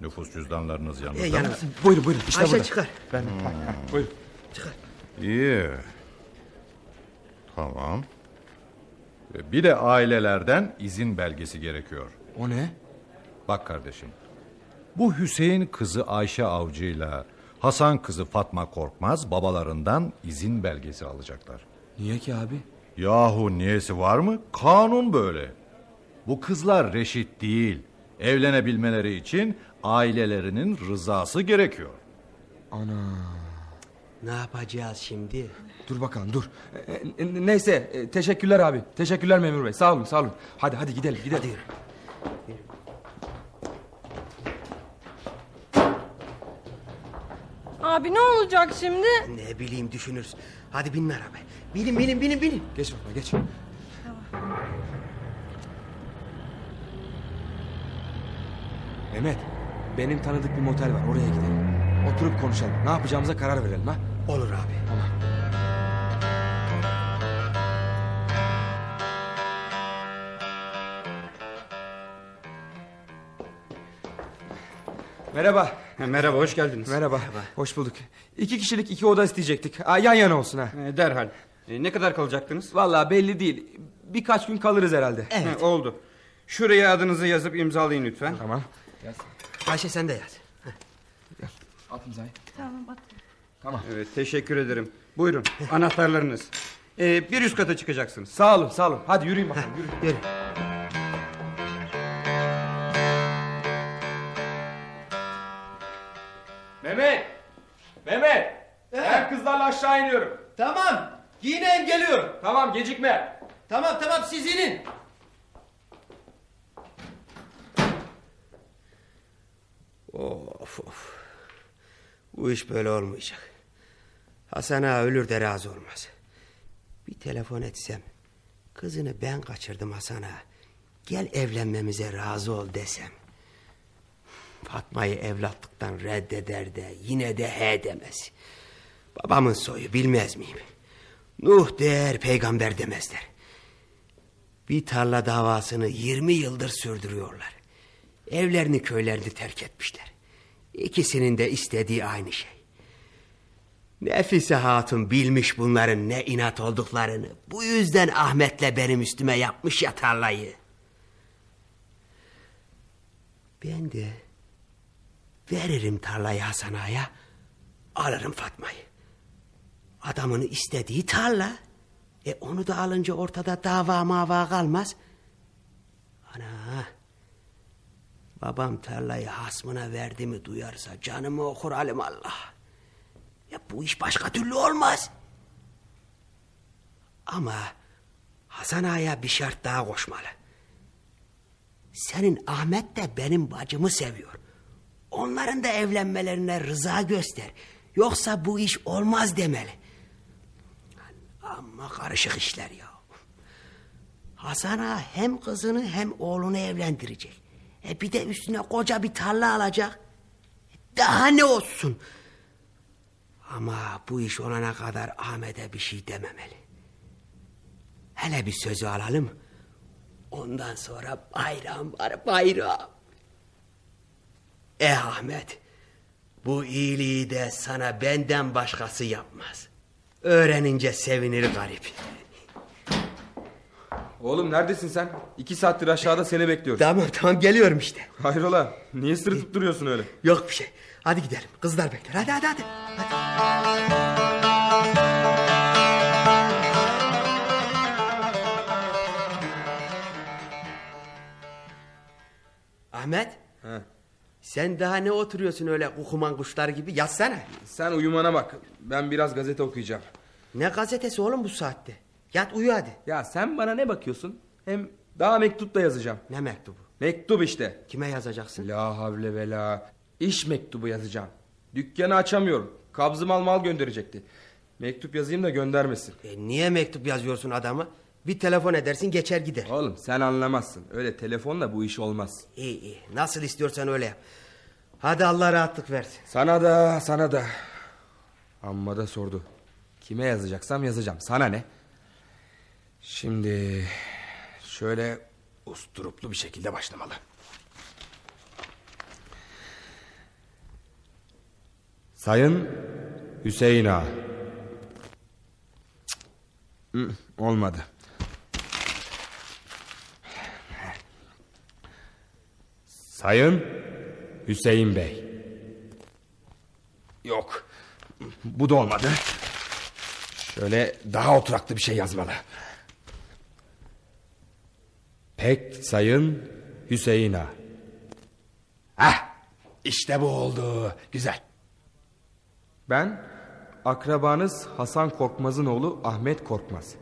Nüfus cüzdanlarınız yanınızda E, mı? yanımda. Buyurun buyurun işte Ayşe burada. çıkar. Ben... Buyurun. İyi. Tamam. E, Bir de ailelerden izin belgesi gerekiyor. O ne? Bak kardeşim. Bu Hüseyin kızı Ayşe Avcı'yla Hasan kızı Fatma Korkmaz babalarından izin belgesi alacaklar. Niye ki abi? Yahu niyesi var mı? Kanun böyle. Bu kızlar reşit değil. Evlenebilmeleri için ailelerinin rızası gerekiyor. Ana. Ne yapacağız şimdi? Dur bakalım dur. E, e, neyse e, teşekkürler abi. Teşekkürler memur bey. Sağ olun sağ olun. Hadi hadi gidelim gidelim. Hadi Abi ne olacak şimdi? Ne bileyim düşünürüz. Hadi binin arabaya. Binin binin binin binin. Geç Fatma geç. Mehmet benim tanıdık bir motel var oraya gidelim. Oturup konuşalım. Ne yapacağımıza karar verelim ha. Olur abi. Tamam. Merhaba. Merhaba, hoş geldiniz. Merhaba. Hoş bulduk. İki kişilik iki oda isteyecektik. Aa, yan yana olsun ha. E, derhal. E, ne kadar kalacaktınız? Vallahi belli değil. Birkaç gün kalırız herhalde. Evet. Ha, oldu. Şuraya adınızı yazıp imzalayın lütfen. Tamam. Ayşe sen de yaz. At imzayı. Tamam bak. Tamam. Evet, teşekkür ederim. Buyurun, anahtarlarınız. E, bir üst kata çıkacaksınız. Sağ olun sağ olun. Hadi yürüyün bakalım. Yürüyün. Yürü. Mehmet! Mehmet! Ben kızlarla aşağı iniyorum. Tamam. Giyineyim geliyorum. Tamam gecikme. Tamam tamam siz inin. Of. Bu iş böyle olmayacak. Hasan ağa ölür de razı olmaz. Bir telefon etsem. Kızını ben kaçırdım Hasan ağa. Gel evlenmemize razı ol desem. Fatma'yı evlatlıktan reddeder de yine de he demez. Babamın soyu bilmez miyim? Nuh der peygamber demezler. Bir tarla davasını 20 yıldır sürdürüyorlar. Evlerini köylerini terk etmişler. İkisinin de istediği aynı şey. Nefise Hatun bilmiş bunların ne inat olduklarını. Bu yüzden Ahmet'le benim üstüme yapmış ya tarlayı. Ben de veririm tarlayı Hasan Ağa'ya, alırım Fatma'yı. Adamın istediği tarla. E onu da alınca ortada dava mava kalmaz. Ana. Babam tarlayı hasmına verdi mi duyarsa canımı okur alim Allah. Ya bu iş başka türlü olmaz. Ama Hasan Ağa'ya bir şart daha koşmalı. Senin Ahmet de benim bacımı seviyor. Onların da evlenmelerine rıza göster. Yoksa bu iş olmaz demeli. Ama karışık işler ya. Hasan Ağa hem kızını hem oğlunu evlendirecek. E bir de üstüne koca bir tarla alacak. Daha ne olsun? Ama bu iş olana kadar Ahmet'e bir şey dememeli. Hele bir sözü alalım. Ondan sonra bayram var bayram. Eh Ahmet. Bu iyiliği de sana benden başkası yapmaz. Öğrenince sevinir garip. Oğlum neredesin sen? İki saattir aşağıda seni bekliyoruz. Tamam tamam geliyorum işte. Hayrola? Niye sırıtıp duruyorsun öyle? Yok bir şey. Hadi gidelim. Kızlar bekler. Hadi hadi hadi. Ahmet. He. Sen daha ne oturuyorsun öyle kukuman kuşlar gibi? Yatsana. Sen uyumana bak. Ben biraz gazete okuyacağım. Ne gazetesi oğlum bu saatte? Yat uyu hadi. Ya sen bana ne bakıyorsun? Hem daha mektup da yazacağım. Ne mektubu? Mektup işte. Kime yazacaksın? La havle ve la. İş mektubu yazacağım. Dükkanı açamıyorum. Kabzı mal mal gönderecekti. Mektup yazayım da göndermesin. E niye mektup yazıyorsun adamı? Bir telefon edersin geçer gider. Oğlum sen anlamazsın. Öyle telefonla bu iş olmaz. İyi iyi. Nasıl istiyorsan öyle yap. Hadi Allah rahatlık versin. Sana da sana da. Amma da sordu. Kime yazacaksam yazacağım. Sana ne? Şimdi şöyle usturuplu bir şekilde başlamalı. Sayın Hüseyin Ağa. Olmadı. Sayın Hüseyin Bey. Yok. Bu da olmadı. Şöyle daha oturaklı bir şey yazmalı. Pek sayın Hüseyin Ağa. Hah, işte bu oldu. Güzel. Ben akrabanız Hasan Korkmaz'ın oğlu Ahmet Korkmaz.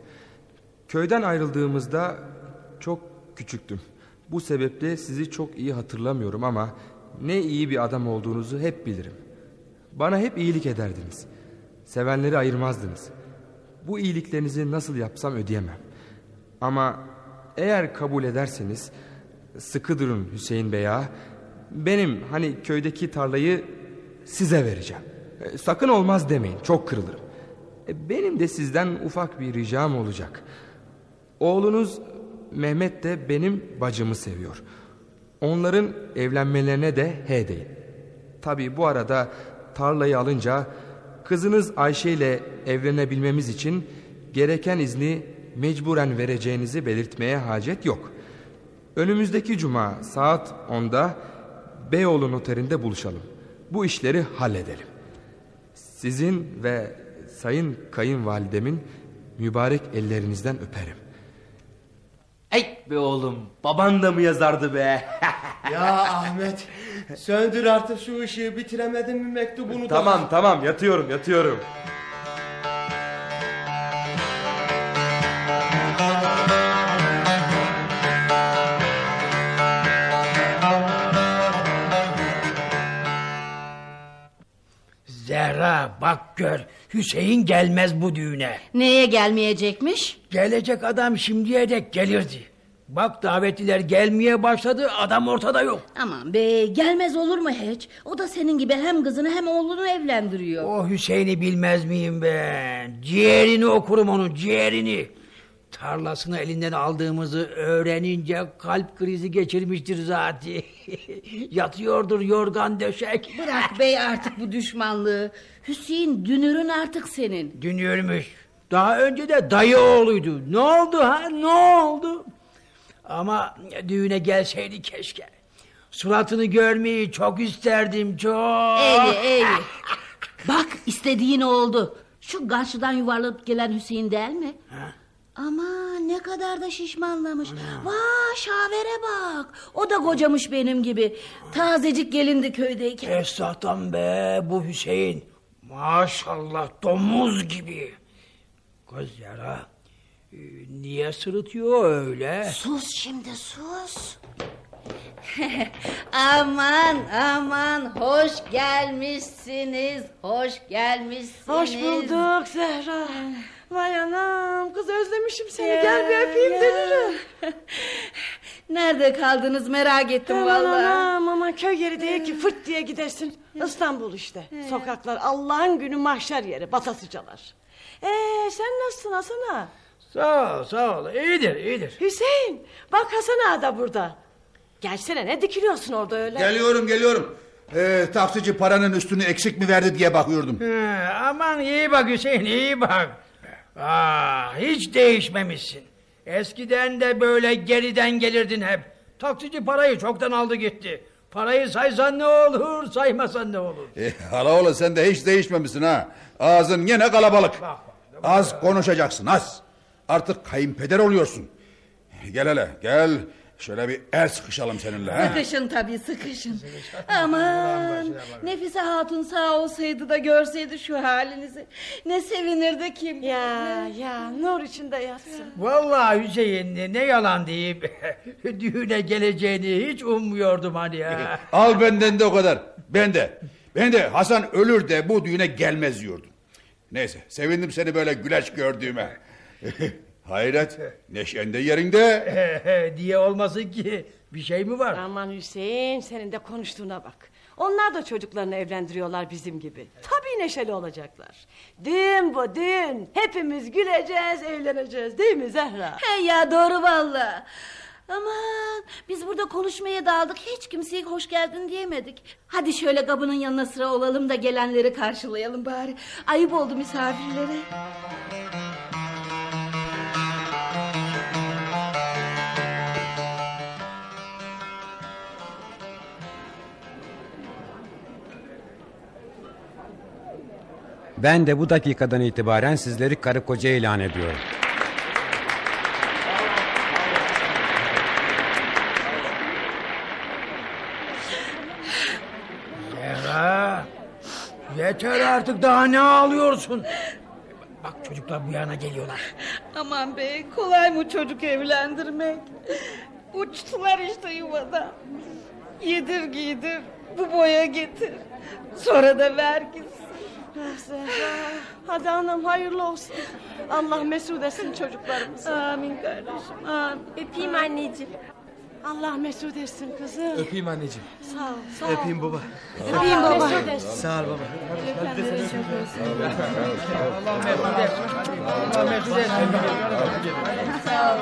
Köyden ayrıldığımızda çok küçüktüm. Bu sebeple sizi çok iyi hatırlamıyorum ama ne iyi bir adam olduğunuzu hep bilirim. Bana hep iyilik ederdiniz. Sevenleri ayırmazdınız. Bu iyiliklerinizi nasıl yapsam ödeyemem. Ama eğer kabul ederseniz sıkı durun Hüseyin Bey. Benim hani köydeki tarlayı size vereceğim. E, Sakın olmaz demeyin çok kırılırım. E, Benim de sizden ufak bir ricam olacak. Oğlunuz Mehmet de benim bacımı seviyor. Onların evlenmelerine de he deyin. Tabi bu arada tarlayı alınca kızınız Ayşe ile evlenebilmemiz için gereken izni mecburen vereceğinizi belirtmeye hacet yok. Önümüzdeki cuma saat 10'da Beyoğlu noterinde buluşalım. Bu işleri halledelim. Sizin ve sayın kayınvalidemin mübarek ellerinizden öperim. Ey be oğlum baban da mı yazardı be? Ya Ahmet söndür artık şu ışığı bitiremedin mi mektubunu Tamam tamam yatıyorum yatıyorum. Bak gör Hüseyin gelmez bu düğüne. Neye gelmeyecekmiş? Gelecek adam şimdiye dek gelirdi. Bak davetliler gelmeye başladı adam ortada yok. Aman be gelmez olur mu hiç? O da senin gibi hem kızını hem oğlunu evlendiriyor. O Hüseyin'i bilmez miyim ben? Ciğerini okurum onun ciğerini. Tarlasını elinden aldığımızı öğrenince kalp krizi geçirmiştir zaten. Yatıyordur yorgan döşek. Bırak bey artık bu düşmanlığı. Hüseyin dünürün artık senin. Dünürmüş. Daha önce de dayı oğluydu. Ne oldu ha? Ne oldu? Ama düğüne gelseydi keşke. Suratını görmeyi çok isterdim çok. İyi iyi. Bak istediğin oldu. Şu karşıdan yuvarlanıp gelen Hüseyin değil mi? Ama ne kadar da şişmanlamış. Vay şavere bak. O da kocamış benim gibi. Tazecik gelindi köydeyken. Esnaftan be bu Hüseyin. Maşallah domuz gibi. Gözler ha. Ee, Niye sırıtıyor öyle? Sus şimdi sus. aman aman hoş gelmişsiniz. Hoş gelmişsiniz. Hoş bulduk Zehra. Vay anam kız özlemişim seni. Ya, Gel bir öpeyim dönürüm. Nerede kaldınız merak ettim Aman vallahi. anam aman köy yeri değil ki fırt diye gidersin. İstanbul işte. Sokaklar Allah'ın günü mahşer yeri batasıcalar. Ee sen nasılsın Hasan ağa? Sağ ol sağ ol. İyidir iyidir. Hüseyin bak Hasan ağa da burada. Gelsene ne dikiliyorsun orada öyle? Geliyorum geliyorum. Ee, taksici paranın üstünü eksik mi verdi diye bakıyordum. He, aman iyi bak Hüseyin iyi bak. Aa, hiç değişmemişsin. Eskiden de böyle geriden gelirdin hep. Taksici parayı çoktan aldı gitti. Parayı saysan ne olur, saymasan ne olur. E, Halaoğlu sen de hiç değişmemişsin ha. Ağzın yine kalabalık. Az konuşacaksın az. Artık kayınpeder oluyorsun. Gel hele gel. Şöyle bir el sıkışalım seninle. ha? Sıkışın tabii sıkışın. Aman Nefise Hatun sağ olsaydı da görseydi şu halinizi. Ne sevinirdi kim Ya ne. ya nur içinde yatsın. Vallahi Hüseyin ne yalan deyip düğüne geleceğini hiç ummuyordum hani ya. Al benden de o kadar. Ben de. Ben de Hasan ölür de bu düğüne gelmez diyordum. Neyse sevindim seni böyle güleç gördüğüme. Hayret neşen de yerinde. diye olmasın ki bir şey mi var? Aman Hüseyin senin de konuştuğuna bak. Onlar da çocuklarını evlendiriyorlar bizim gibi. Tabii neşeli olacaklar. Düğün bu düğün. Hepimiz güleceğiz, eğleneceğiz değil mi Zehra? He ya doğru valla. Aman biz burada konuşmaya daldık hiç kimseye hoş geldin diyemedik. Hadi şöyle kabının yanına sıra olalım da gelenleri karşılayalım bari. Ayıp oldu misafirlere. Ben de bu dakikadan itibaren sizleri karı koca ilan ediyorum. Zehra yeter artık daha ne ağlıyorsun? Bak çocuklar bu yana geliyorlar. Aman be kolay mı çocuk evlendirmek? Uçtular işte yuvada. Yedir giydir bu boya getir. Sonra da ver gitsin. Hadi anam hayırlı olsun. Allah mesut etsin çocuklarımızı. Amin kardeşim amin. Öpeyim anneciğim. Allah mesut etsin kızım. Öpeyim anneciğim. Sağ ol. Sağ ol. Öpeyim baba. Öpeyim Allah baba. mesut etsin. Sağ ol baba. Allah mesut etsin. Allah mesut etsin. Sağ ol.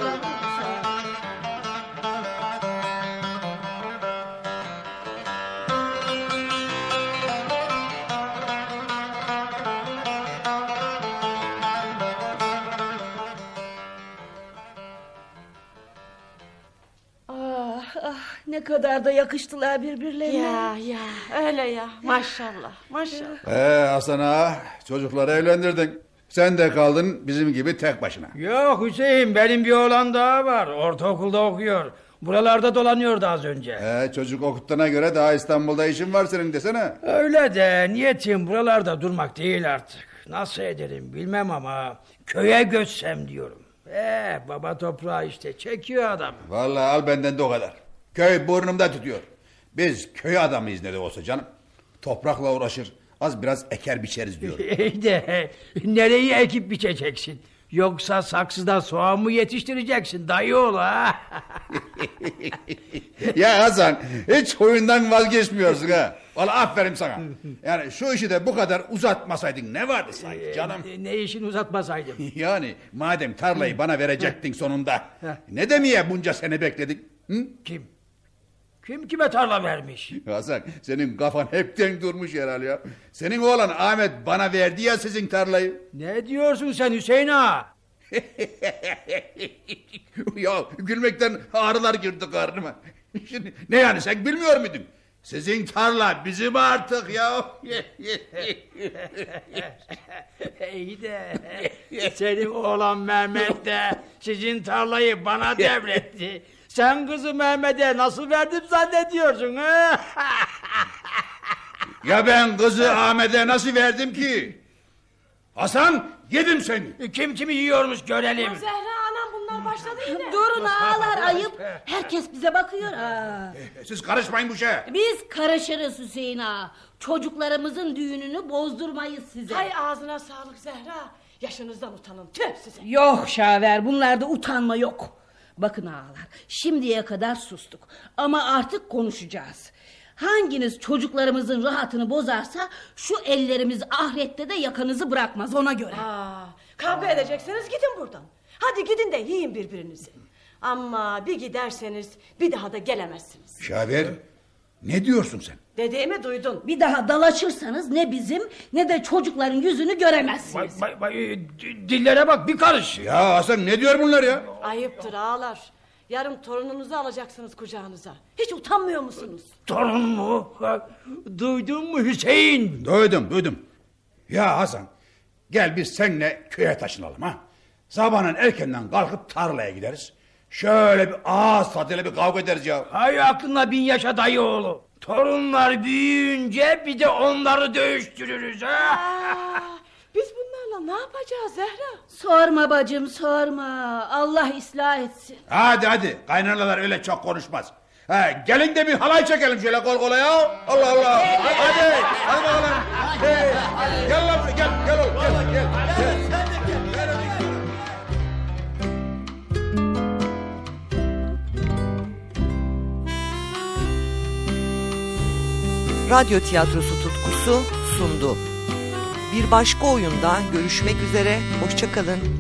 Ne kadar da yakıştılar birbirlerine. Ya ya öyle ya maşallah maşallah. Ee, Hasan ağa çocukları evlendirdin. Sen de kaldın bizim gibi tek başına. Yok Hüseyin benim bir oğlan daha var. Ortaokulda okuyor. Buralarda dolanıyordu az önce. Ee, çocuk okuttuğuna göre daha İstanbul'da işin var senin desene. Öyle de niyetim buralarda durmak değil artık. Nasıl ederim bilmem ama köye göçsem diyorum. Ee, baba toprağı işte çekiyor adam. Vallahi al benden de o kadar. Köy burnumda tutuyor. Biz köy adamıyız ne de olsa canım. Toprakla uğraşır. Az biraz eker biçeriz diyorum. İyi de nereyi ekip biçeceksin? Yoksa saksıda soğan mı yetiştireceksin dayı oğlu ha? ya Hasan hiç oyundan vazgeçmiyorsun ha. Valla aferin sana. Yani şu işi de bu kadar uzatmasaydın ne vardı sanki canım? Ne, ne işini uzatmasaydım? Yani madem tarlayı bana verecektin sonunda. Ne demeye bunca sene bekledik? Hı? Kim? Kim kime tarla vermiş? Hasan senin kafan hepten durmuş herhalde ya. Senin oğlan Ahmet bana verdi ya sizin tarlayı. Ne diyorsun sen Hüseyin ağa? ya gülmekten ağrılar girdi karnıma. Şimdi, ne yani sen bilmiyor muydun? Sizin tarla bizim artık ya. İyi de senin oğlan Mehmet de sizin tarlayı bana devretti. Sen kızı Mehmet'e nasıl verdim zannediyorsun ha? ya ben kızı Ahmet'e nasıl verdim ki? Hasan yedim seni. Kim kimi yiyormuş görelim. Zehra anam bunlar başladı yine. Durun ağalar ayıp. Herkes bize bakıyor. Aa. Siz karışmayın bu şeye. Biz karışırız Hüseyin ağa. Çocuklarımızın düğününü bozdurmayız size. Hay ağzına sağlık Zehra. Yaşınızdan utanın. Tüh size. Yok Şaver bunlarda utanma yok. Bakın ağalar şimdiye kadar sustuk ama artık konuşacağız. Hanginiz çocuklarımızın rahatını bozarsa şu ellerimiz ahirette de yakanızı bırakmaz ona göre. Aa, kavga edecekseniz gidin buradan. Hadi gidin de yiyin birbirinizi. Ama bir giderseniz bir daha da gelemezsiniz. Şaver ne diyorsun sen? Dediğimi duydun. Bir daha dalaşırsanız ne bizim ne de çocukların yüzünü göremezsiniz. Vay, vay, vay, d- dillere bak bir karış. Ya Hasan ne diyor bunlar ya? Ayıptır ağalar. Yarın torununuzu alacaksınız kucağınıza. Hiç utanmıyor musunuz? Torun mu? Duydun mu Hüseyin? Duydum duydum. Ya Hasan gel biz seninle köye taşınalım ha. Sabahın erkenden kalkıp tarlaya gideriz. Şöyle bir ağız tadıyla bir kavga ederiz ya. Hay aklına bin yaşa dayı oğlu. Torunlar büyüyünce bir de onları dövüştürürüz ha. Biz bunlarla ne yapacağız Zehra? Sorma bacım sorma. Allah ıslah etsin. Hadi hadi kaynanalar öyle çok konuşmaz. Ha, gelin de bir halay çekelim şöyle kol kola ya. Allah Allah. Hadi hadi bakalım. Hey, gel lan gel gel oğlum gel gel. gel. Radyo tiyatrosu tutkusu sundu. Bir başka oyunda görüşmek üzere, hoşçakalın.